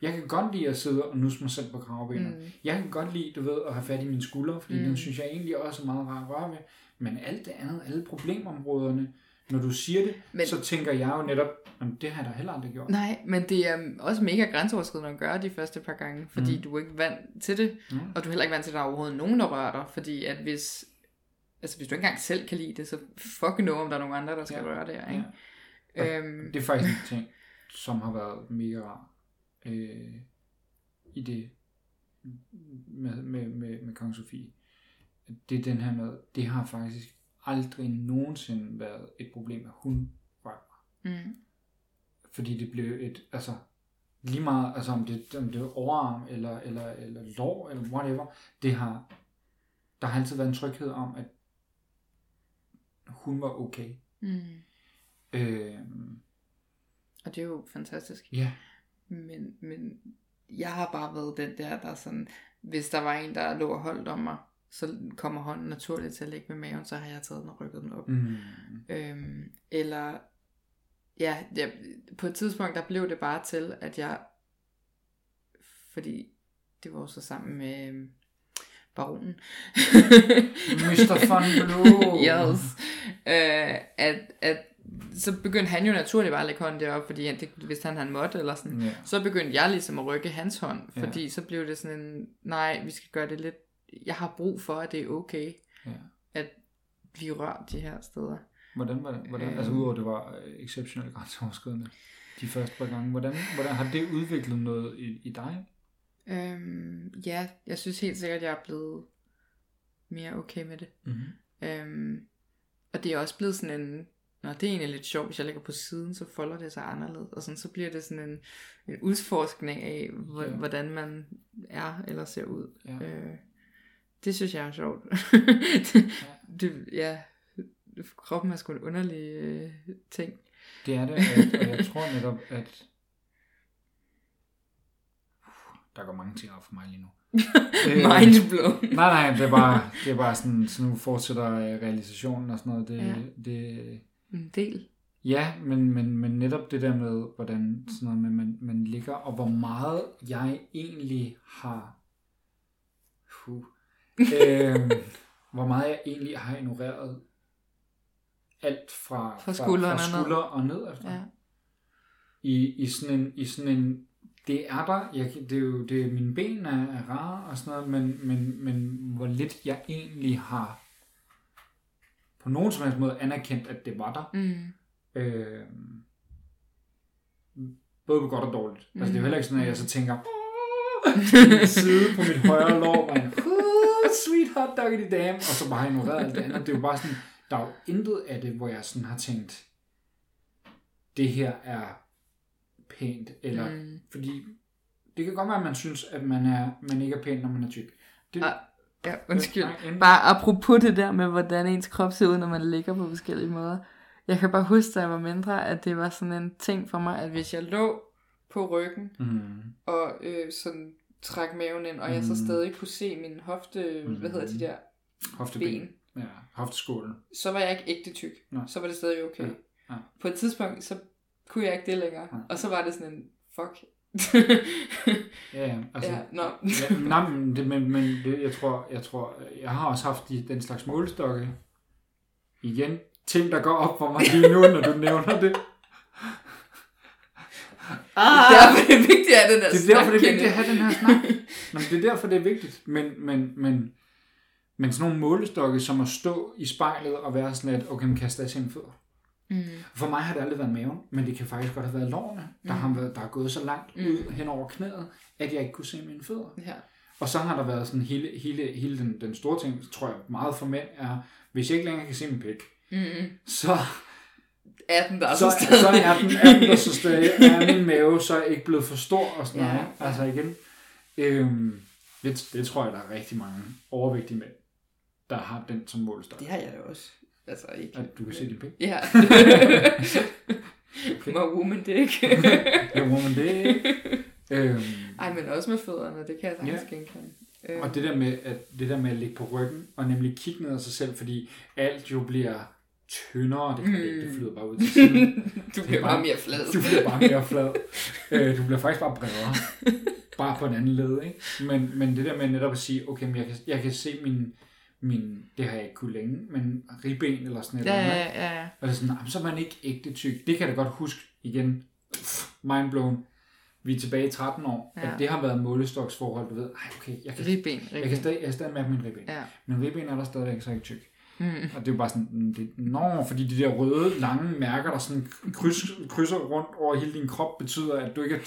Jeg kan godt lide at sidde og nusse mig selv på kravbenet. Mm. Jeg kan godt lide, du ved, at have fat i mine skuldre, fordi Mm. mm. den synes jeg egentlig også er meget rar at røre ved. Men alt det andet, alle problemområderne, når du siger det, Men- så tænker jeg jo netop, "Jamen, det har jeg da heller aldrig gjort. Nej, men det er også mega grænseoverskridende at gøre de første par gange, fordi mm. du er ikke vant til det, Mm. og du er heller ikke vant til, at der er overhovedet nogen, der rører dig, fordi at hvis, altså hvis du ikke engang selv kan lide det, så fuck know, om der er nogen andre, der skal Ja. røre det her, ikke? Ja. Øhm, Det er faktisk en ting, som har været mega rar øh, i det med, med, med, med Kong Sofie. Det er den her med, det har faktisk aldrig nogensinde været et problem, at hun rører mm, Fordi det blev et, altså lige meget, altså om det, om det er overarm eller, eller, eller lår eller whatever, det har, der har altid været en tryghed om, at hun var okay. mm. Øh, Og det er jo fantastisk. ja, Men, men jeg har bare været den der, der sådan, hvis der var en, der lå og holdt om mig, så kommer hånden naturligt til at ligge med maven, så har jeg taget den og rykket den op. mm, Øhm, eller ja, ja, på et tidspunkt der blev det bare til, at jeg, fordi det var så sammen med øhm, baronen. Mr. Fun Blue. yes. Øh, at, at så begyndte han jo naturligt bare at lægge hånden derop, fordi han, det, hvis han han måtte, eller sådan. Ja. Så begyndte jeg ligesom at rykke hans hånd, fordi så blev det sådan en, nej, vi skal gøre det lidt, jeg har brug for, at det er okay, Ja. at blive rørt de her steder. Hvordan var det? Hvordan, Øhm. altså udover at det var øh, exceptionelt grænseoverskridende de første par gange, hvordan, hvordan har det udviklet noget i, i dig? Øhm, ja, jeg synes helt sikkert, at jeg er blevet mere okay med det. Mm-hmm. Øhm, og det er også blevet sådan en, Nå, det er egentlig lidt sjovt, hvis jeg lægger på siden, så folder det sig anderledes. Og sådan, så bliver det sådan en, en udforskning af, Ja. hvordan man er eller ser ud. Ja. Øh, det synes jeg er sjovt. det, ja, kroppen er sgu en underlig øh, ting. Det er det, at, og jeg tror netop, at der går mange ting op for mig lige nu. Øh, Mind blown. Nej, nej, det er bare, det er bare sådan, så nu fortsætter øh, realisationen og sådan noget. Det, Ja. det, En del. ja, men, men, men netop det der med, hvordan sådan noget med, man, man ligger, og hvor meget jeg egentlig har, uh, øh, hvor meget jeg egentlig har ignoreret alt fra, Fra skuldrene fra og ned. skulder og ned efter. Ja. I, i, sådan en, i sådan en, det er der, jeg, det er jo, det er, mine ben er, er rare og sådan noget, men, men, men hvor lidt jeg egentlig har på nogen som helst måde anerkendt, at det var der. Mm. Øh, både på godt og dårligt. Altså det er jo heller ikke sådan, at jeg så tænker, "Min side på mit højre lår, og en "Uh, sweet hot dog damn, og så bare ignoreret alt det andet. Det er jo bare sådan, der er jo intet af det, hvor jeg sådan har tænkt, det her er pænt, eller Mm. fordi det kan godt være, at man synes, at man, er, man ikke er pæn, når man er tyk. Det, Ah, Ja, undskyld. Inden- Bare apropos det der med, hvordan ens krop ser ud, når man ligger på forskellige måder. Jeg kan bare huske, da jeg var mindre, at det var sådan en ting for mig, at hvis jeg lå på ryggen, Mm. og øh, sådan træk maven ind, og jeg så Mm. stadig kunne se min hofte, Mm. hvad hedder de der, Hofteben. ben, Ja, hofteskålen. så var jeg ikke ægte tyk. Nej. Så var det stadig okay. Ja, ja. På et tidspunkt, så kunne jeg ikke det længere. Ja. Og så var det sådan en, fuck. Ja. Altså, ja, nå. ja, nej, men, det, men, men det, jeg tror, jeg tror, jeg har også haft de, den slags målestokke. Igen, ting, der går op for mig lige nu, når du nævner det. Ah, derfor er det vigtigt at have den der Det er derfor, det er vigtigt at have den her snak. Nå, det er derfor, det er vigtigt. Men, men, men, men sådan nogle målestokke, som at stå i spejlet og være sådan lidt, okay, men kaster jeg sine fødder? Mm. For mig har det aldrig været maven, men det kan faktisk godt have været lårene, der, Mm. har, været, der har gået så langt Mm. ud hen over knæet, at jeg ikke kunne se mine fødder. Ja. Og så har der været sådan hele, hele, hele den, den store ting, tror jeg meget for mænd, er, hvis jeg ikke længere kan se min pik, Mm. så, Er den der så, så, så er den, er den der så stadig, er min mave så ikke blevet for stor og sådan Ja. noget. Altså igen, øhm, det, det tror jeg, der er rigtig mange overvægtige mænd, der har den som målstok. Det har jeg jo også. Altså ikke. At du kan se din pik. Ja. My woman dick. Ja, woman, det ikke. Øhm, Ej, men også med fødderne, det kan jeg sagtens Ja. genkende. Øh, Og det der, med at, det der med at ligge på ryggen, og nemlig kigge ned af sig selv, fordi alt jo bliver tyndere, det, kan det, ikke, det Mm. flyder bare ud til siden. du bliver bare mere flad. Du bliver bare mere flad. Øh, du bliver faktisk bare bredere. Bare på en anden led, ikke? Men, men det der med netop at sige, okay, men jeg kan, jeg kan se min, min, det har jeg ikke kunne længe, men ribben eller sådan et Ja, eller andet. ja, ja. Og er sådan, "Jamen, så er man ikke ægte tyk. Det kan jeg da godt huske igen. Mindblown. Vi er tilbage i 13 år. Ja. At det har været målestoksforhold, du ved. Ej, okay, jeg kan, Ribben, jeg kan ribben. stadig, jeg er stadig på min ribben. Ja. Men ribben er der stadigvæk så ikke tyk. Mm. Og det er jo bare sådan, mm, det, nå, fordi de der røde, lange mærker, der sådan kryds, krydser rundt over hele din krop, betyder, at du ikke er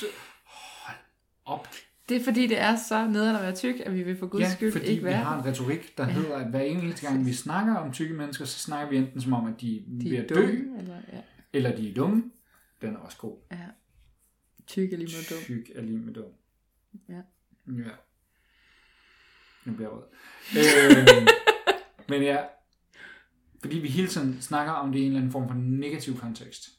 Hold op. Det er fordi, det er så nederen at være tyk, at vi vil for guds Ja, skyld fordi ikke vi være har en retorik, der Ja. hedder, at hver eneste gang, vi snakker om tykke mennesker, så snakker vi enten som om, at de, de er ved at dø, dumme. Eller, ja. eller de er dumme. Den er også god. ja. Tyk er lige med dum. Tyk er lige med dum. Ja. Ja. Nu bliver jeg rød. øh, men ja, fordi vi hele tiden snakker om det i en eller anden form for negativ kontekst.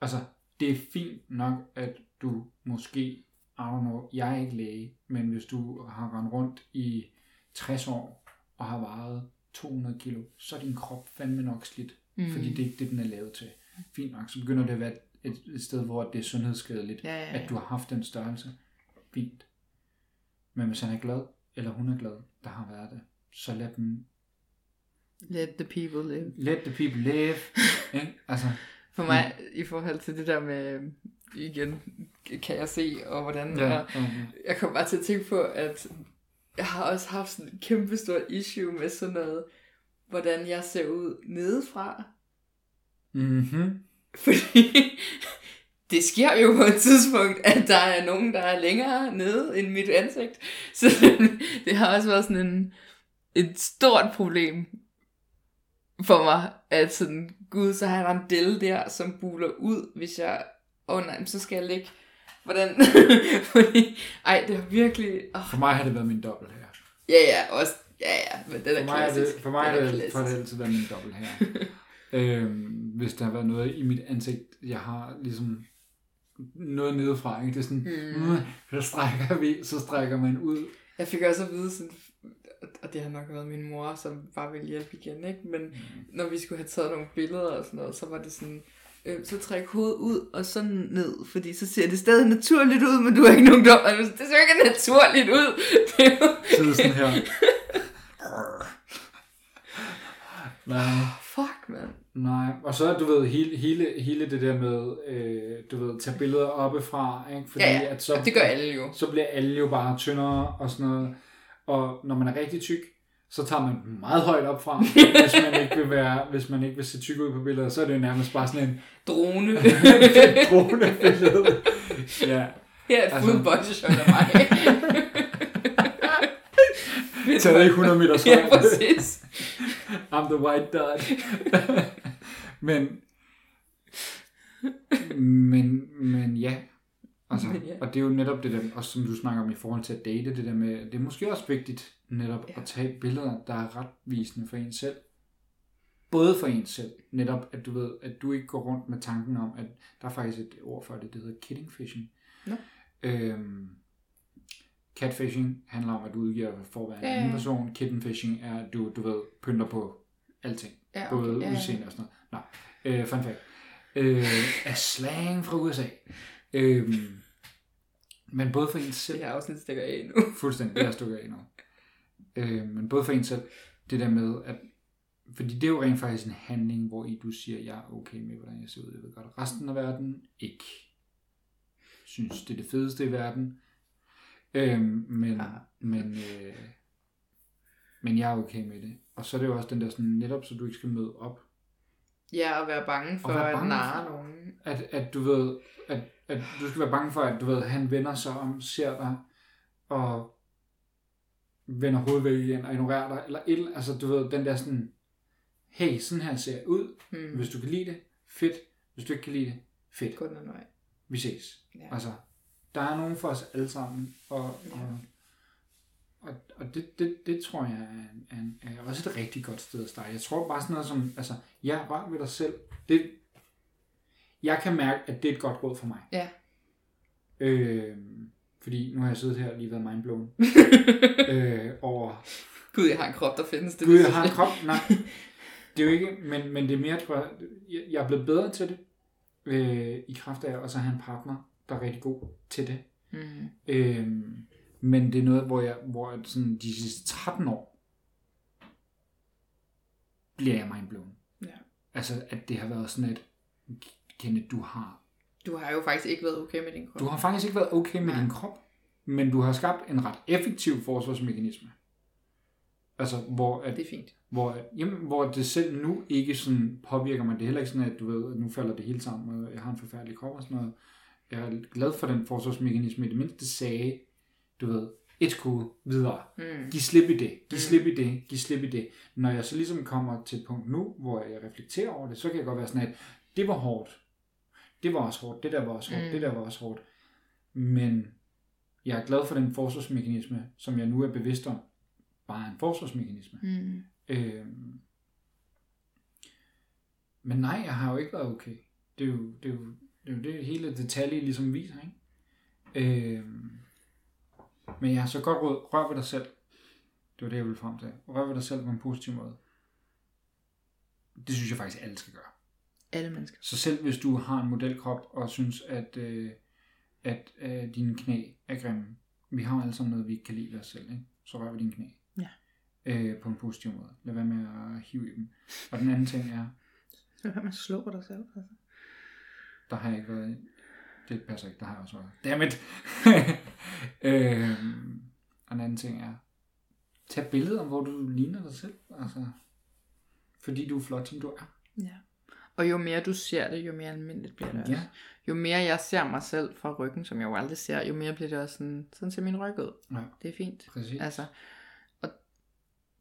Altså, det er fint nok, at du måske, I don't know, jeg er ikke læge, men hvis du har rendt rundt i 60 år og har vejet 200 kilo, så er din krop fandme nok slidt, mm. fordi det er ikke det, den er lavet til. Fint nok, så begynder det at være et, et sted, hvor det er sundhedsskadeligt, Ja, ja, ja. at du har haft den størrelse. Fint. Men hvis han er glad, eller hun er glad, der har været det, så lad dem, Let the people live. let the people live. ikke? Altså, For mig, i forhold til det der med, igen, kan jeg se, og hvordan, ja, ja, ja. jeg kom bare til at tænke på, at jeg har også haft sådan et kæmpe stort issue med sådan noget, hvordan jeg ser ud nedefra. Mm-hmm. Fordi det sker jo på et tidspunkt, at der er nogen, der er længere nede end mit ansigt. Så det har også været sådan en, et stort problem for mig, at sådan, gud, så har jeg en del der, som buler ud, hvis jeg, åh oh, nej, så skal jeg ligge, hvordan, fordi, ej, det har virkelig, oh, For mig har det været min dobbelt her. ja, ja, også, ja, ja, men den er For mig er det, klassisk. for mig er det, klassisk. for det altid været min dobbelt her. øhm, hvis der har været noget i mit ansigt, jeg har ligesom noget nedefra, ikke? Det er sådan, Mm. mm. så strækker vi, så strækker man ud. Jeg fik også at vide sådan, og det har nok været min mor, som bare ville hjælpe igen, ikke? Men Mm. når vi skulle have taget nogle billeder og sådan noget, så var det sådan, øh, så træk hovedet ud og sådan ned, fordi så ser det stadig naturligt ud, men du har ikke nogen dom. Altså, det ser ikke naturligt ud. Det er jo... Så det sådan her. Nej, Fuck, mand. nej. Og så er du ved, hele, hele, hele det der med, øh, du ved, tage billeder oppefra, ikke? Fordi Ja, ja. at så, det gør alle jo. så bliver alle jo bare tyndere og sådan noget. Og når man er rigtig tyk, så tager man meget højt op fra. hvis man ikke vil være, hvis man ikke vil se tyk ud på billeder, så er det jo nærmest bare sådan en Drone. dronebillede. Ja. Her er et Altså- full body shot af mig. Taget ikke 100 meter Ja, højde. præcis. I'm the white dot. men, men, men ja. Altså, Men ja. Og det er jo netop det der, også som du snakker om i forhold til at date, det der med, det er måske også vigtigt netop Ja. ja. at tage billeder, der er retvisende for en selv. Både for en selv, netop at du ved, at du ikke går rundt med tanken om, at der er faktisk et ord for det, det hedder kidding fishing. Nå. Øhm, catfishing handler om, at du udgiver for at være en Ja, ja. anden person. Kitten fishing er, at du, du ved, pynter på alting. Ja, Både okay. ja, ja. udseende og sådan noget. Nej, øh, fun fact. Øh, er slang fra USA. Øh, men både for en selv, Det her afsnit stikker af nu. fuldstændig, det er stukket af nu. Øh, men både for en selv, det der med, at fordi det er jo rent faktisk en handling, hvor i du siger, jeg er okay med, hvordan jeg ser ud. Jeg ved godt, resten af verden ikke synes, det er det fedeste i verden. Øh, men, Ja. ja. men, øh, men jeg er okay med det. Og så er det jo også den der sådan, netop så du ikke skal møde op Ja, at være bange for være at narre nogen. at, at du ved, at, at du skal være bange for, at du ved, han vender sig om, ser dig, og vender hovedet væk igen, og ignorerer dig, eller et, altså du ved, den der sådan, hey, sådan her ser jeg ud, Hmm. hvis du kan lide det, fedt, hvis du ikke kan lide det, fedt, den anden vej. vi ses. Ja. Altså, der er nogen for os alle sammen, og, og, og, og det, det, det tror jeg er, er, er også et rigtig godt sted at starte. Jeg tror bare sådan noget som, altså, ja, rør ved dig selv. Det, jeg kan mærke, at det er et godt råd for mig. Ja. Øh, fordi nu har jeg siddet her og lige været mindblown øh, over, Gud, jeg har en krop, der findes. Det gud, jeg har en krop. Nej, det er jo ikke, men, men det er mere, tror jeg, jeg, er blevet bedre til det, øh, i kraft af at så have en partner, der er rigtig god til det. Mhm. Øhm, men det er noget, hvor jeg, hvor sådan de sidste 13 år, bliver jeg mindblown. Ja. Altså, at det har været sådan et, Kenneth, du har, Du har jo faktisk ikke været okay med din krop. du har faktisk ikke været okay med Nej. din krop, men du har skabt en ret effektiv forsvarsmekanisme. Altså, hvor, at, Det er fint. hvor, jamen, hvor det selv nu ikke sådan påvirker mig. Det er heller ikke sådan, at du ved, at nu falder det hele sammen, og jeg har en forfærdelig krop og sådan noget. Jeg er glad for den forsvarsmekanisme. I det mindste sagde, du ved, et skud videre. Mm. Giv slip i det. Giv Mm. slip i det. Giv slip i det. Når jeg så ligesom kommer til et punkt nu, hvor jeg reflekterer over det, så kan jeg godt være sådan, at det var hårdt. Det var også hårdt. Det der var også hårdt. Mm. Det der var også hårdt. Men jeg er glad for den forsvarsmekanisme, som jeg nu er bevidst om, bare en forsvarsmekanisme. Mm. Øhm. Men nej, jeg har jo ikke været okay. Det er jo det, er jo, det, er jo det hele detalje ligesom viser, ikke? Øhm. Men jeg har så godt råd, rør ved dig selv. Det var det, jeg ville frem til. Rør ved dig selv på en positiv måde. Det synes jeg faktisk, alle skal gøre. Alle mennesker. Så selv hvis du har en modelkrop og synes, at, øh, at øh, dine knæ er grimme, vi har alle sammen noget, vi ikke kan lide ved os selv, ikke? så rør ved dine knæ. Ja. Øh, på en positiv måde. Lad være med at hive i dem. Og den anden ting er, Så kan man slå dig selv. Altså. der har jeg ikke været... Det passer ikke, der har jeg også været. Dammit! øhm, og en anden ting er, tag billeder, hvor du ligner dig selv. Altså, fordi du er flot, som du er. Ja. Og jo mere du ser det, jo mere almindeligt bliver det også. Ja. Jo mere jeg ser mig selv fra ryggen, som jeg jo aldrig ser, jo mere bliver det også sådan, sådan ser min ryg ud. Ja, Det er fint. præcis. Altså, og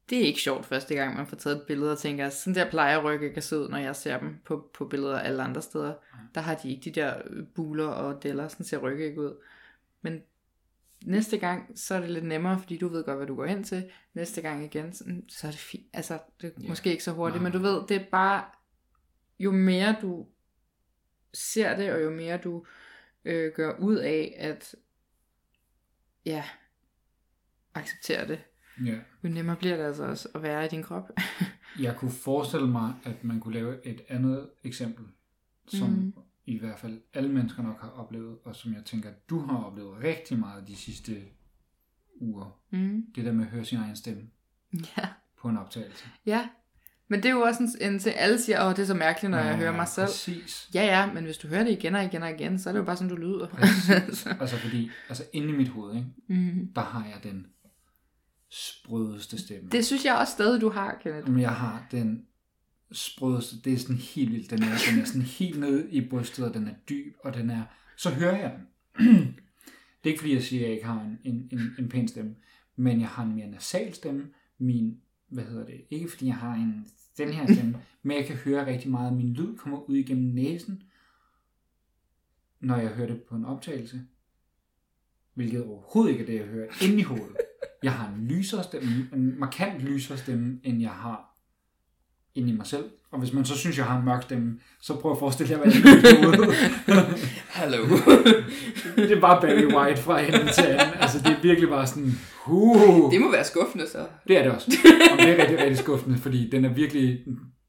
det er ikke sjovt første gang, man får taget et billede og tænker, sådan der plejer ryg ikke at se ud, når jeg ser dem på, på billeder alle andre steder. Der har de ikke de der øh, buler og deller, sådan ser rygge ikke ud. Men næste gang, så er det lidt nemmere, fordi du ved godt, hvad du går hen til. Næste gang igen, så er det fint. Altså, det er Ja. måske ikke så hurtigt, Nej. men du ved, det er bare, jo mere du ser det, og jo mere du øh, gør ud af at, ja, acceptere det, Ja. jo nemmere bliver det altså også at være i din krop. Jeg kunne forestille mig, at man kunne lave et andet eksempel, som mm. i hvert fald alle mennesker nok har oplevet, og som jeg tænker, at du har oplevet rigtig meget de sidste uger. mm. Det der med at høre sin egen stemme Ja. på en optagelse. ja, men det er jo også en, en til, alle siger, åh, det er så mærkeligt, når jeg hører mig selv. Præcis. Ja, ja, men hvis du hører det igen og igen og igen, så er det jo bare sådan, du lyder. Altså fordi, altså inde i mit hoved, ikke, mm. der har jeg den sprødeste stemme. Det synes jeg også stadig, du har, Kenneth. Men jeg har den sprødeste, det er sådan helt vildt, den er, den er sådan helt nede i brystet, og den er dyb, og den er, så hører jeg den. det er ikke fordi, jeg siger, at jeg ikke har en, en, en, en pæn stemme, men jeg har en mere nasal stemme, min, hvad hedder det, ikke fordi jeg har en, den her stemme, men jeg kan høre rigtig meget, min lyd kommer ud igennem næsen, når jeg hører det på en optagelse, hvilket overhovedet ikke er det, jeg hører inde i hovedet. Jeg har en lysere stemme, en markant lysere stemme, end jeg har inde i mig selv. Og hvis man så synes, jeg har en mørk stemme, så prøv at forestille jer, hvad jeg. Hallo. det er bare Barry White fra enden til anden. Altså, det er virkelig bare sådan, huh. det må være skuffende så. Det er det også. Og det er rigtig, rigtig skuffende, fordi den er virkelig,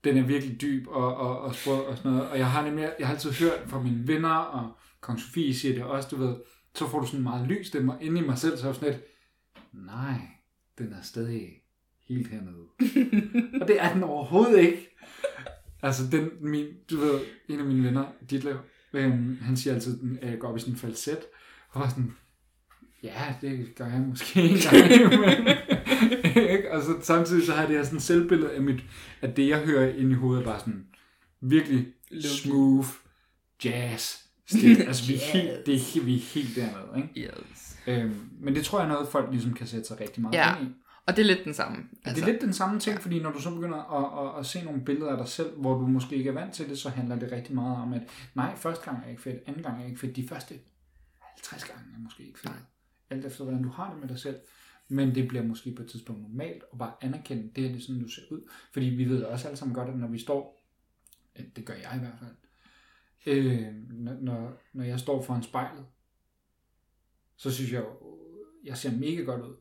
den er virkelig dyb og, og, og sprød og sådan noget. Og jeg har nemlig, jeg har altid hørt fra mine venner, og Kong Sofie siger det også, du ved, så får du sådan en meget lys stemme, og inde i mig selv, så er jeg sådan lidt, nej, den er stadig helt hernede. og det er den overhovedet ikke. Altså, den, min, du ved, en af mine venner, Ditlev, øhm, han siger altid, at jeg går op i sådan en falset, og var sådan, ja, det gør jeg måske en gang, men, ikke? og så samtidig så har det her sådan selvbillede af, mit, af det, jeg hører ind i hovedet, bare sådan virkelig Lucky. smooth jazz stil. Altså, vi er helt, det er, vi er helt dernede, ikke? Yes. Øhm, men det tror jeg er noget, folk ligesom kan sætte sig rigtig meget Ja. ind i. Og det er lidt den samme. Altså, det er lidt den samme ting, fordi når du så begynder at, at, at se nogle billeder af dig selv, hvor du måske ikke er vant til det, så handler det rigtig meget om, at nej, første gang er ikke fedt, anden gang er ikke fedt, de første 50 gange er måske ikke fedt. Alt efter, hvordan du har det med dig selv. Men det bliver måske på et tidspunkt normalt at bare anerkende, det her det er sådan, du ser ud. Fordi vi ved også alle sammen godt, at når vi står, det gør jeg i hvert fald, øh, når, når, jeg står foran spejlet, så synes jeg, jeg ser mega godt ud.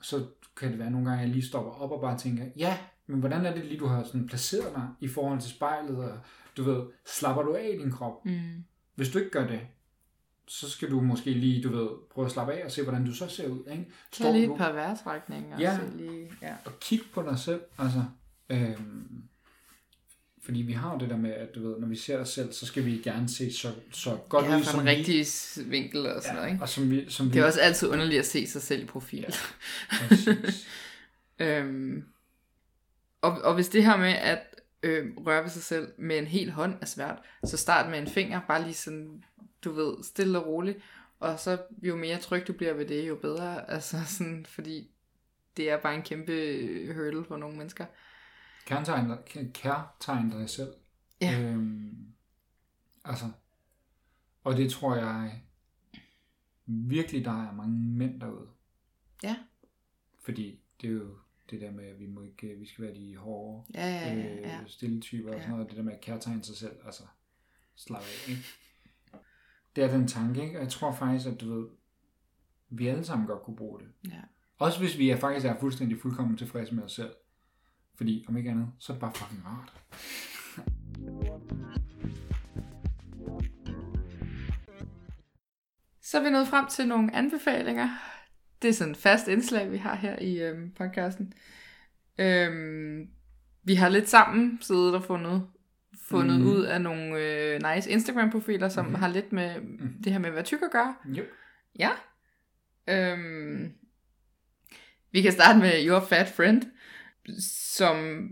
Så kan det være nogle gange, at jeg lige stopper op og bare tænker, ja, men hvordan er det lige, du har sådan placeret dig i forhold til spejlet, og du ved, slapper du af i din krop? Mm. Hvis du ikke gør det, så skal du måske lige, du ved, prøve at slappe af og se, hvordan du så ser ud, ikke? Tag lige du et par vejrtrækninger. Ja. Lige, ja. og kig på dig selv, altså, øhm, fordi vi har jo det der med, at du ved, når vi ser os selv, så skal vi gerne se så, så godt ja, ud, som en vi, rigtig vinkel og sådan noget, ja, ikke? og som vi, som vi, Det er også altid underligt at se sig selv i profil. Ja. Øhm, og, og hvis det her med at øh, røre ved sig selv med en hel hånd er svært, så start med en finger, bare lige sådan, du ved, stille og roligt. Og så jo mere tryg du bliver ved det, jo bedre. Altså sådan, fordi det er bare en kæmpe hurdle for nogle mennesker. Kærtegn dig, kærtegn dig selv. Ja. Øhm, altså, og det tror jeg virkelig, der er mange mænd derude. Ja. Fordi det er jo det der med, at vi, må ikke, vi skal være de hårde, Ja, ja, ja. øh, ja. stille typer og Ja. sådan noget. Det der med at kærtegne sig selv, altså slap af, ikke? Det er den tanke, ikke? Og jeg tror faktisk, at du ved, vi alle sammen godt kunne bruge det. ja. Også hvis vi er faktisk er fuldstændig fuldkommen tilfredse med os selv. Fordi om ikke andet, så er det bare fucking rart. Så er vi nået frem til nogle anbefalinger Det er sådan et fast indslag, vi har her i øhm, podcasten. Øhm, vi har lidt sammen siddet og fundet, fundet mm. ud af nogle øh, nice Instagram-profiler, som mm. har lidt med Mhm. det her med at være tyk at gøre. Jo. Ja. Øhm, vi kan starte med Your Fat Friend, som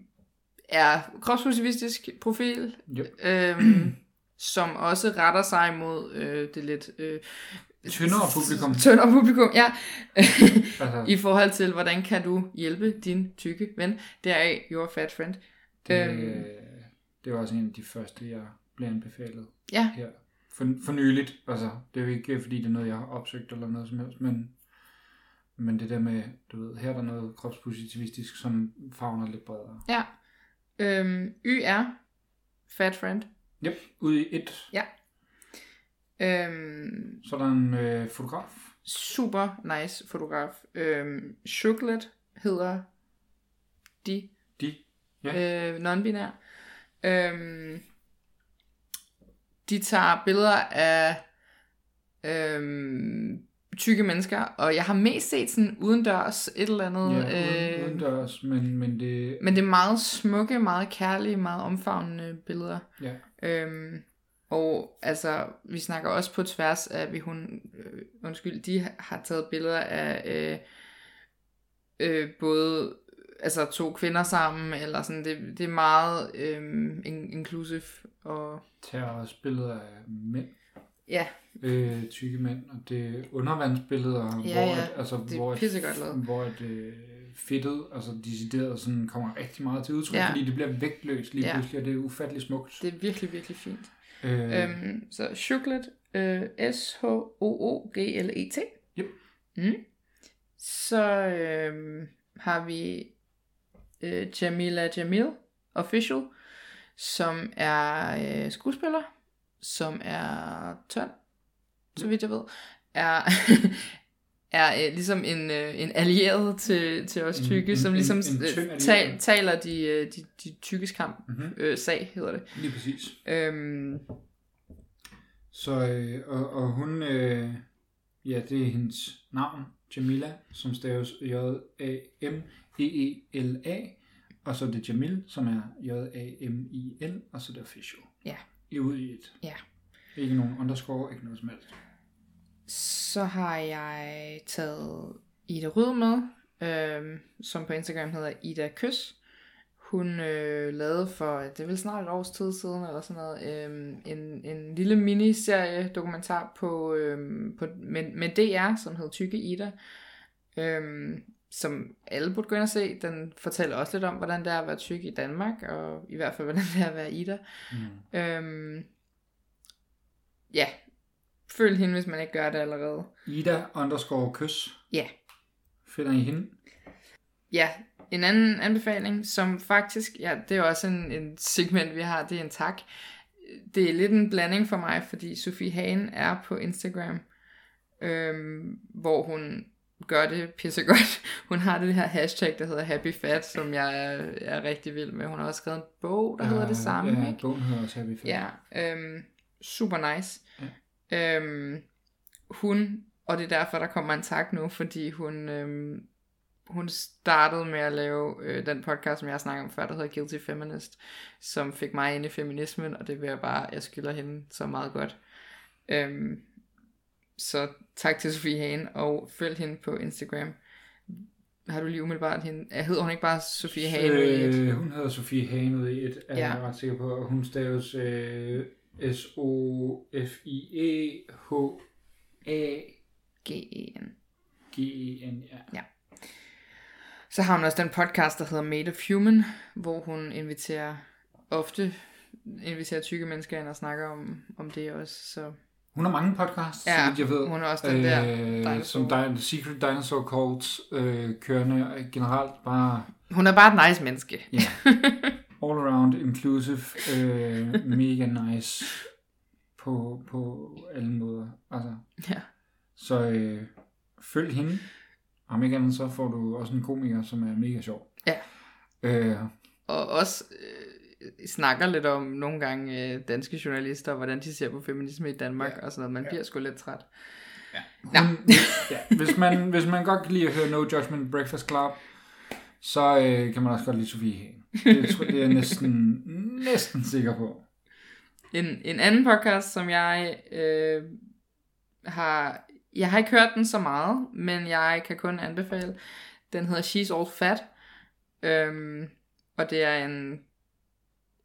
er kropspositivistisk profil, Jo. øhm, som også retter sig mod øh, det lidt... Øh, Tyndere publikum. Tyndere publikum, ja. Altså, I forhold til, hvordan kan du hjælpe din tykke ven. Er Your Fat Friend. det, øhm. det var også en af de første, jeg blev anbefalet Ja, her. For, for nyligt. Altså, det er jo ikke, fordi det er noget, jeg har opsøgt eller noget som helst, men, men det der med, du ved, her er der noget kropspositivistisk, som fagner lidt bredere. ja. Øhm, YR, Fat Friend. Yep, ude i et. Øhm, Så er der en øh, fotograf. super nice fotograf. Øhm, Chocolate hedder de. De. Ja. Øh, non-binær. Øhm, de tager billeder af øhm, tykke mennesker, og jeg har mest set sådan udendørs et eller andet. Ja, uden, udendørs, men, men det... Men det er meget smukke, meget kærlige, meget omfavnende billeder. Ja. Øhm, og altså, vi snakker også på tværs af, vi hun, øh, undskyld, de har taget billeder af øh, øh, både altså to kvinder sammen, eller sådan, det, det er meget øh, in- inclusive, og tager også billeder af mænd, ja, øh, tykke mænd, og det er undervandsbilleder, Ja, hvor, ja. At, altså, Det er hvor, lavet. hvor at, øh, fedtet, altså decideret sådan, kommer rigtig meget til udtryk, Ja. fordi det bliver vægtløst lige Ja. pludselig, og det er ufattelig smukt. det er virkelig, virkelig fint. øh, Øhm, så Chocolate, øh, S-H-O-O-G-L-E-T. Yep. Mm. Så øhm, har vi øh, Jamila Jamil, official, som er øh, skuespiller, som er tynd, så vidt jeg ved, er, er øh, ligesom en, øh, en allieret til, til os En- tykke, en- som en- ligesom en øh, allieret. tal, taler de, øh, de, de tykkes kamp, mm-hmm. øh, sag hedder det. Lige præcis. Øhm, Så, øh, og, og hun, øh, ja, det er hendes navn, Jamila, som staves J-A-M-E-E-L-A, og så er det Jamil, som er J-A-M-I-L, og så er det official. Ja. Ud i et. Ja. Ikke nogen underscore, ikke noget som helst. Så har jeg taget Ida Rød med, øhm, som på Instagram hedder Ida Kys. Hun øh, lavede for, det er vel snart et års tid siden, eller sådan noget, øhm, en, en lille miniserie dokumentar på, øhm, på med, med DR, som hedder Tykke Ida, øhm, som alle burde gå ind og se. Den fortæller også lidt om, hvordan det er at være tyk i Danmark, og i hvert fald, hvordan det er at være Ida. Mm. Øhm, ja, følg hende, hvis man ikke gør det allerede. Ida underscore kys. Ja. Finder I hende? Ja, en anden anbefaling, som faktisk, ja, det er også en, en segment, vi har, det er en tak. Det er lidt en blanding for mig, fordi Sofie Hagen er på Instagram, øhm, hvor hun gør det pissegodt. Hun har det her hashtag, der hedder Happy Fat, som jeg er, er rigtig vild med. Hun har også skrevet en bog, der hedder det samme, ja, ikke? bogen hedder også Happy Fat. Ja, øhm, super nice. Ja. Øhm, hun, og det er derfor, der kommer en tak nu, fordi hun, øhm, hun startede med at lave øh, den podcast, som jeg snakkede om før, der hedder Guilty Feminist, som fik mig ind i feminismen, og det vil jeg bare, jeg skylder hende så meget godt. Øhm, så tak til Sofie Hagen, og følg hende på Instagram. Har du lige umiddelbart hende? Jeg hedder hun ikke bare Sofie Hagen? ud i et? Øh, hun hedder Sofie Hagen ud i et, er Ja. jeg ret sikker på, og hun staves øh, S-O-F-I-E-H-A-G-E-N, G-E-N. ja. Så har hun også den podcast, der hedder Made of Human, hvor hun inviterer ofte inviterer tykke mennesker ind og snakker om, om det også. Så Hun har mange podcasts, Ja, så vidt jeg ved. hun er også den der øh, dinosaur. Som di- The Secret Dinosaur Cults øh, kørende og generelt bare hun er bare et nice menneske. ja, all around inclusive, øh, mega nice på, på alle måder. Altså, Ja. så øh, følg hende. Om ikke andet, så får du også en komiker, som er mega sjov. Ja. Øh, Og også øh, snakker lidt om nogle gange øh, danske journalister, hvordan de ser på feminisme i Danmark Ja. og sådan noget. Man Ja. bliver sgu lidt træt. hun, Nå. ja, hvis, man, hvis man godt kan lide at høre No Judgment Breakfast Club, så øh, kan man også godt lide Sofie Hagen. Det, tror, det er jeg næsten, næsten sikker på. En, en anden podcast, som jeg øh, har... Jeg har ikke hørt den så meget, men jeg kan kun anbefale. Den hedder She's All Fat. Øhm, og det er en...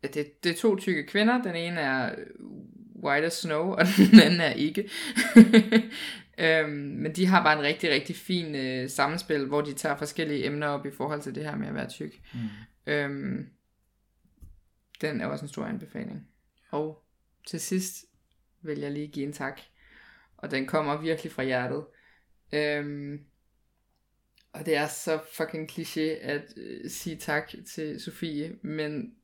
Det, det er to tykke kvinder. Den ene er white as snow, og den anden er ikke. øhm, men de har bare en rigtig, rigtig fin øh, sammenspil, hvor de tager forskellige emner op i forhold til det her med at være tyk. Mm. Øhm, den er også en stor anbefaling. Og til sidst vil jeg lige give en tak. Og den kommer virkelig fra hjertet. Øhm, og det er så fucking kliché at øh, sige tak til Sofie, men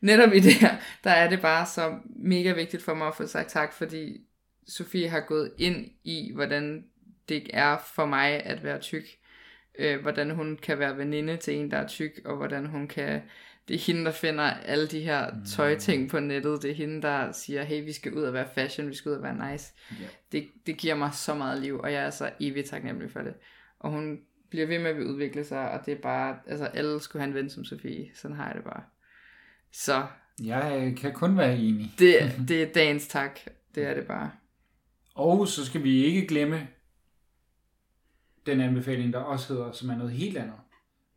netop i det her, der er det bare så mega vigtigt for mig at få sagt tak, fordi Sofie har gået ind i, hvordan det er for mig at være tyk. Øh, hvordan hun kan være veninde til en, der er tyk, og hvordan hun kan... Det er hende, der finder alle de her tøjting på nettet. Det er hende, der siger, hey, vi skal ud og være fashion, vi skal ud og være nice. Ja. Det, det giver mig så meget liv, og jeg er så evigt taknemmelig for det. Og hun bliver ved med at udvikle sig, og det er bare, altså alle skulle have en ven som Sofie. Sådan har jeg det bare. Så Jeg kan kun være enig. det, det er dagens tak. Det er det bare. Og så skal vi ikke glemme den anbefaling, der også hedder, som er noget helt andet.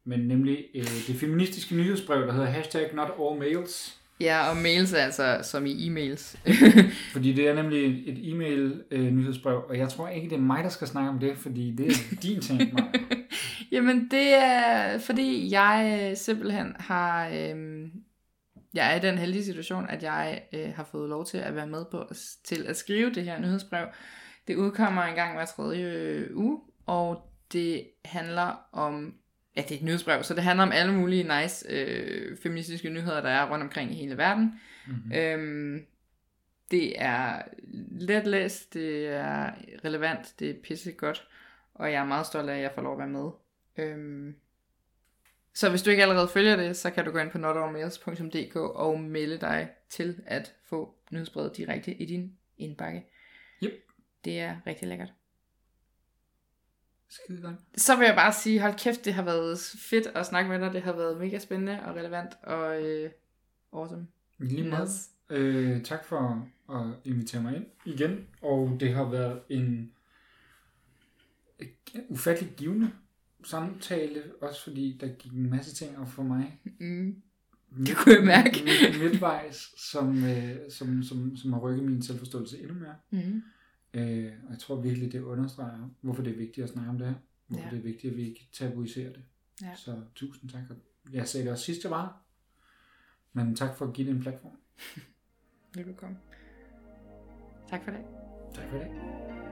Men nemlig øh, det feministiske nyhedsbrev, der hedder hashtag not all males. Ja, og mails er altså som i e-mails. Fordi det er nemlig et e-mail øh, nyhedsbrev, og jeg tror ikke, det er mig, der skal snakke om det, fordi det er din ting, Maja. Jamen, det er fordi, jeg øh, simpelthen har... Øh, jeg er i den heldige situation, at jeg øh, har fået lov til at være med på til at skrive det her nyhedsbrev. Det udkommer en gang hver tredje øh, uge, og det handler om... Ja, det er et nyhedsbrev, så det handler om alle mulige nice øh, feministiske nyheder, der er rundt omkring i hele verden. Mm-hmm. Øhm, det er let læst, det er relevant, det er pissegodt, og jeg er meget stolt af, at jeg får lov at være med. Øhm, så hvis du ikke allerede følger det, så kan du gå ind på notallmails.dk og melde dig til at få nyhedsbrevet direkte i din indbakke. Yep. Det er rigtig lækkert. Skide godt. Så vil jeg bare sige, hold kæft, det har været fedt at snakke med dig. Det har været mega spændende og relevant og øh, awesome. Lige meget. Øh, tak for at invitere mig ind igen. Og det har været en ufattelig givende samtale, også fordi der gik en masse ting op for mig. Mm. Det kunne jeg mærke. Midt, midtvejs, som, øh, som, som, som har rykket min selvforståelse endnu mere. Mm. Øh, og jeg tror virkelig, det understreger, hvorfor det er vigtigt at snakke om det her. Hvorfor Ja. det er vigtigt, at vi ikke tabuiserer det. Ja. Så tusind tak. Jeg sagde det også sidst, jeg var. Men tak for at give det en platform. Velbekomme. Tak for det. Tak for det.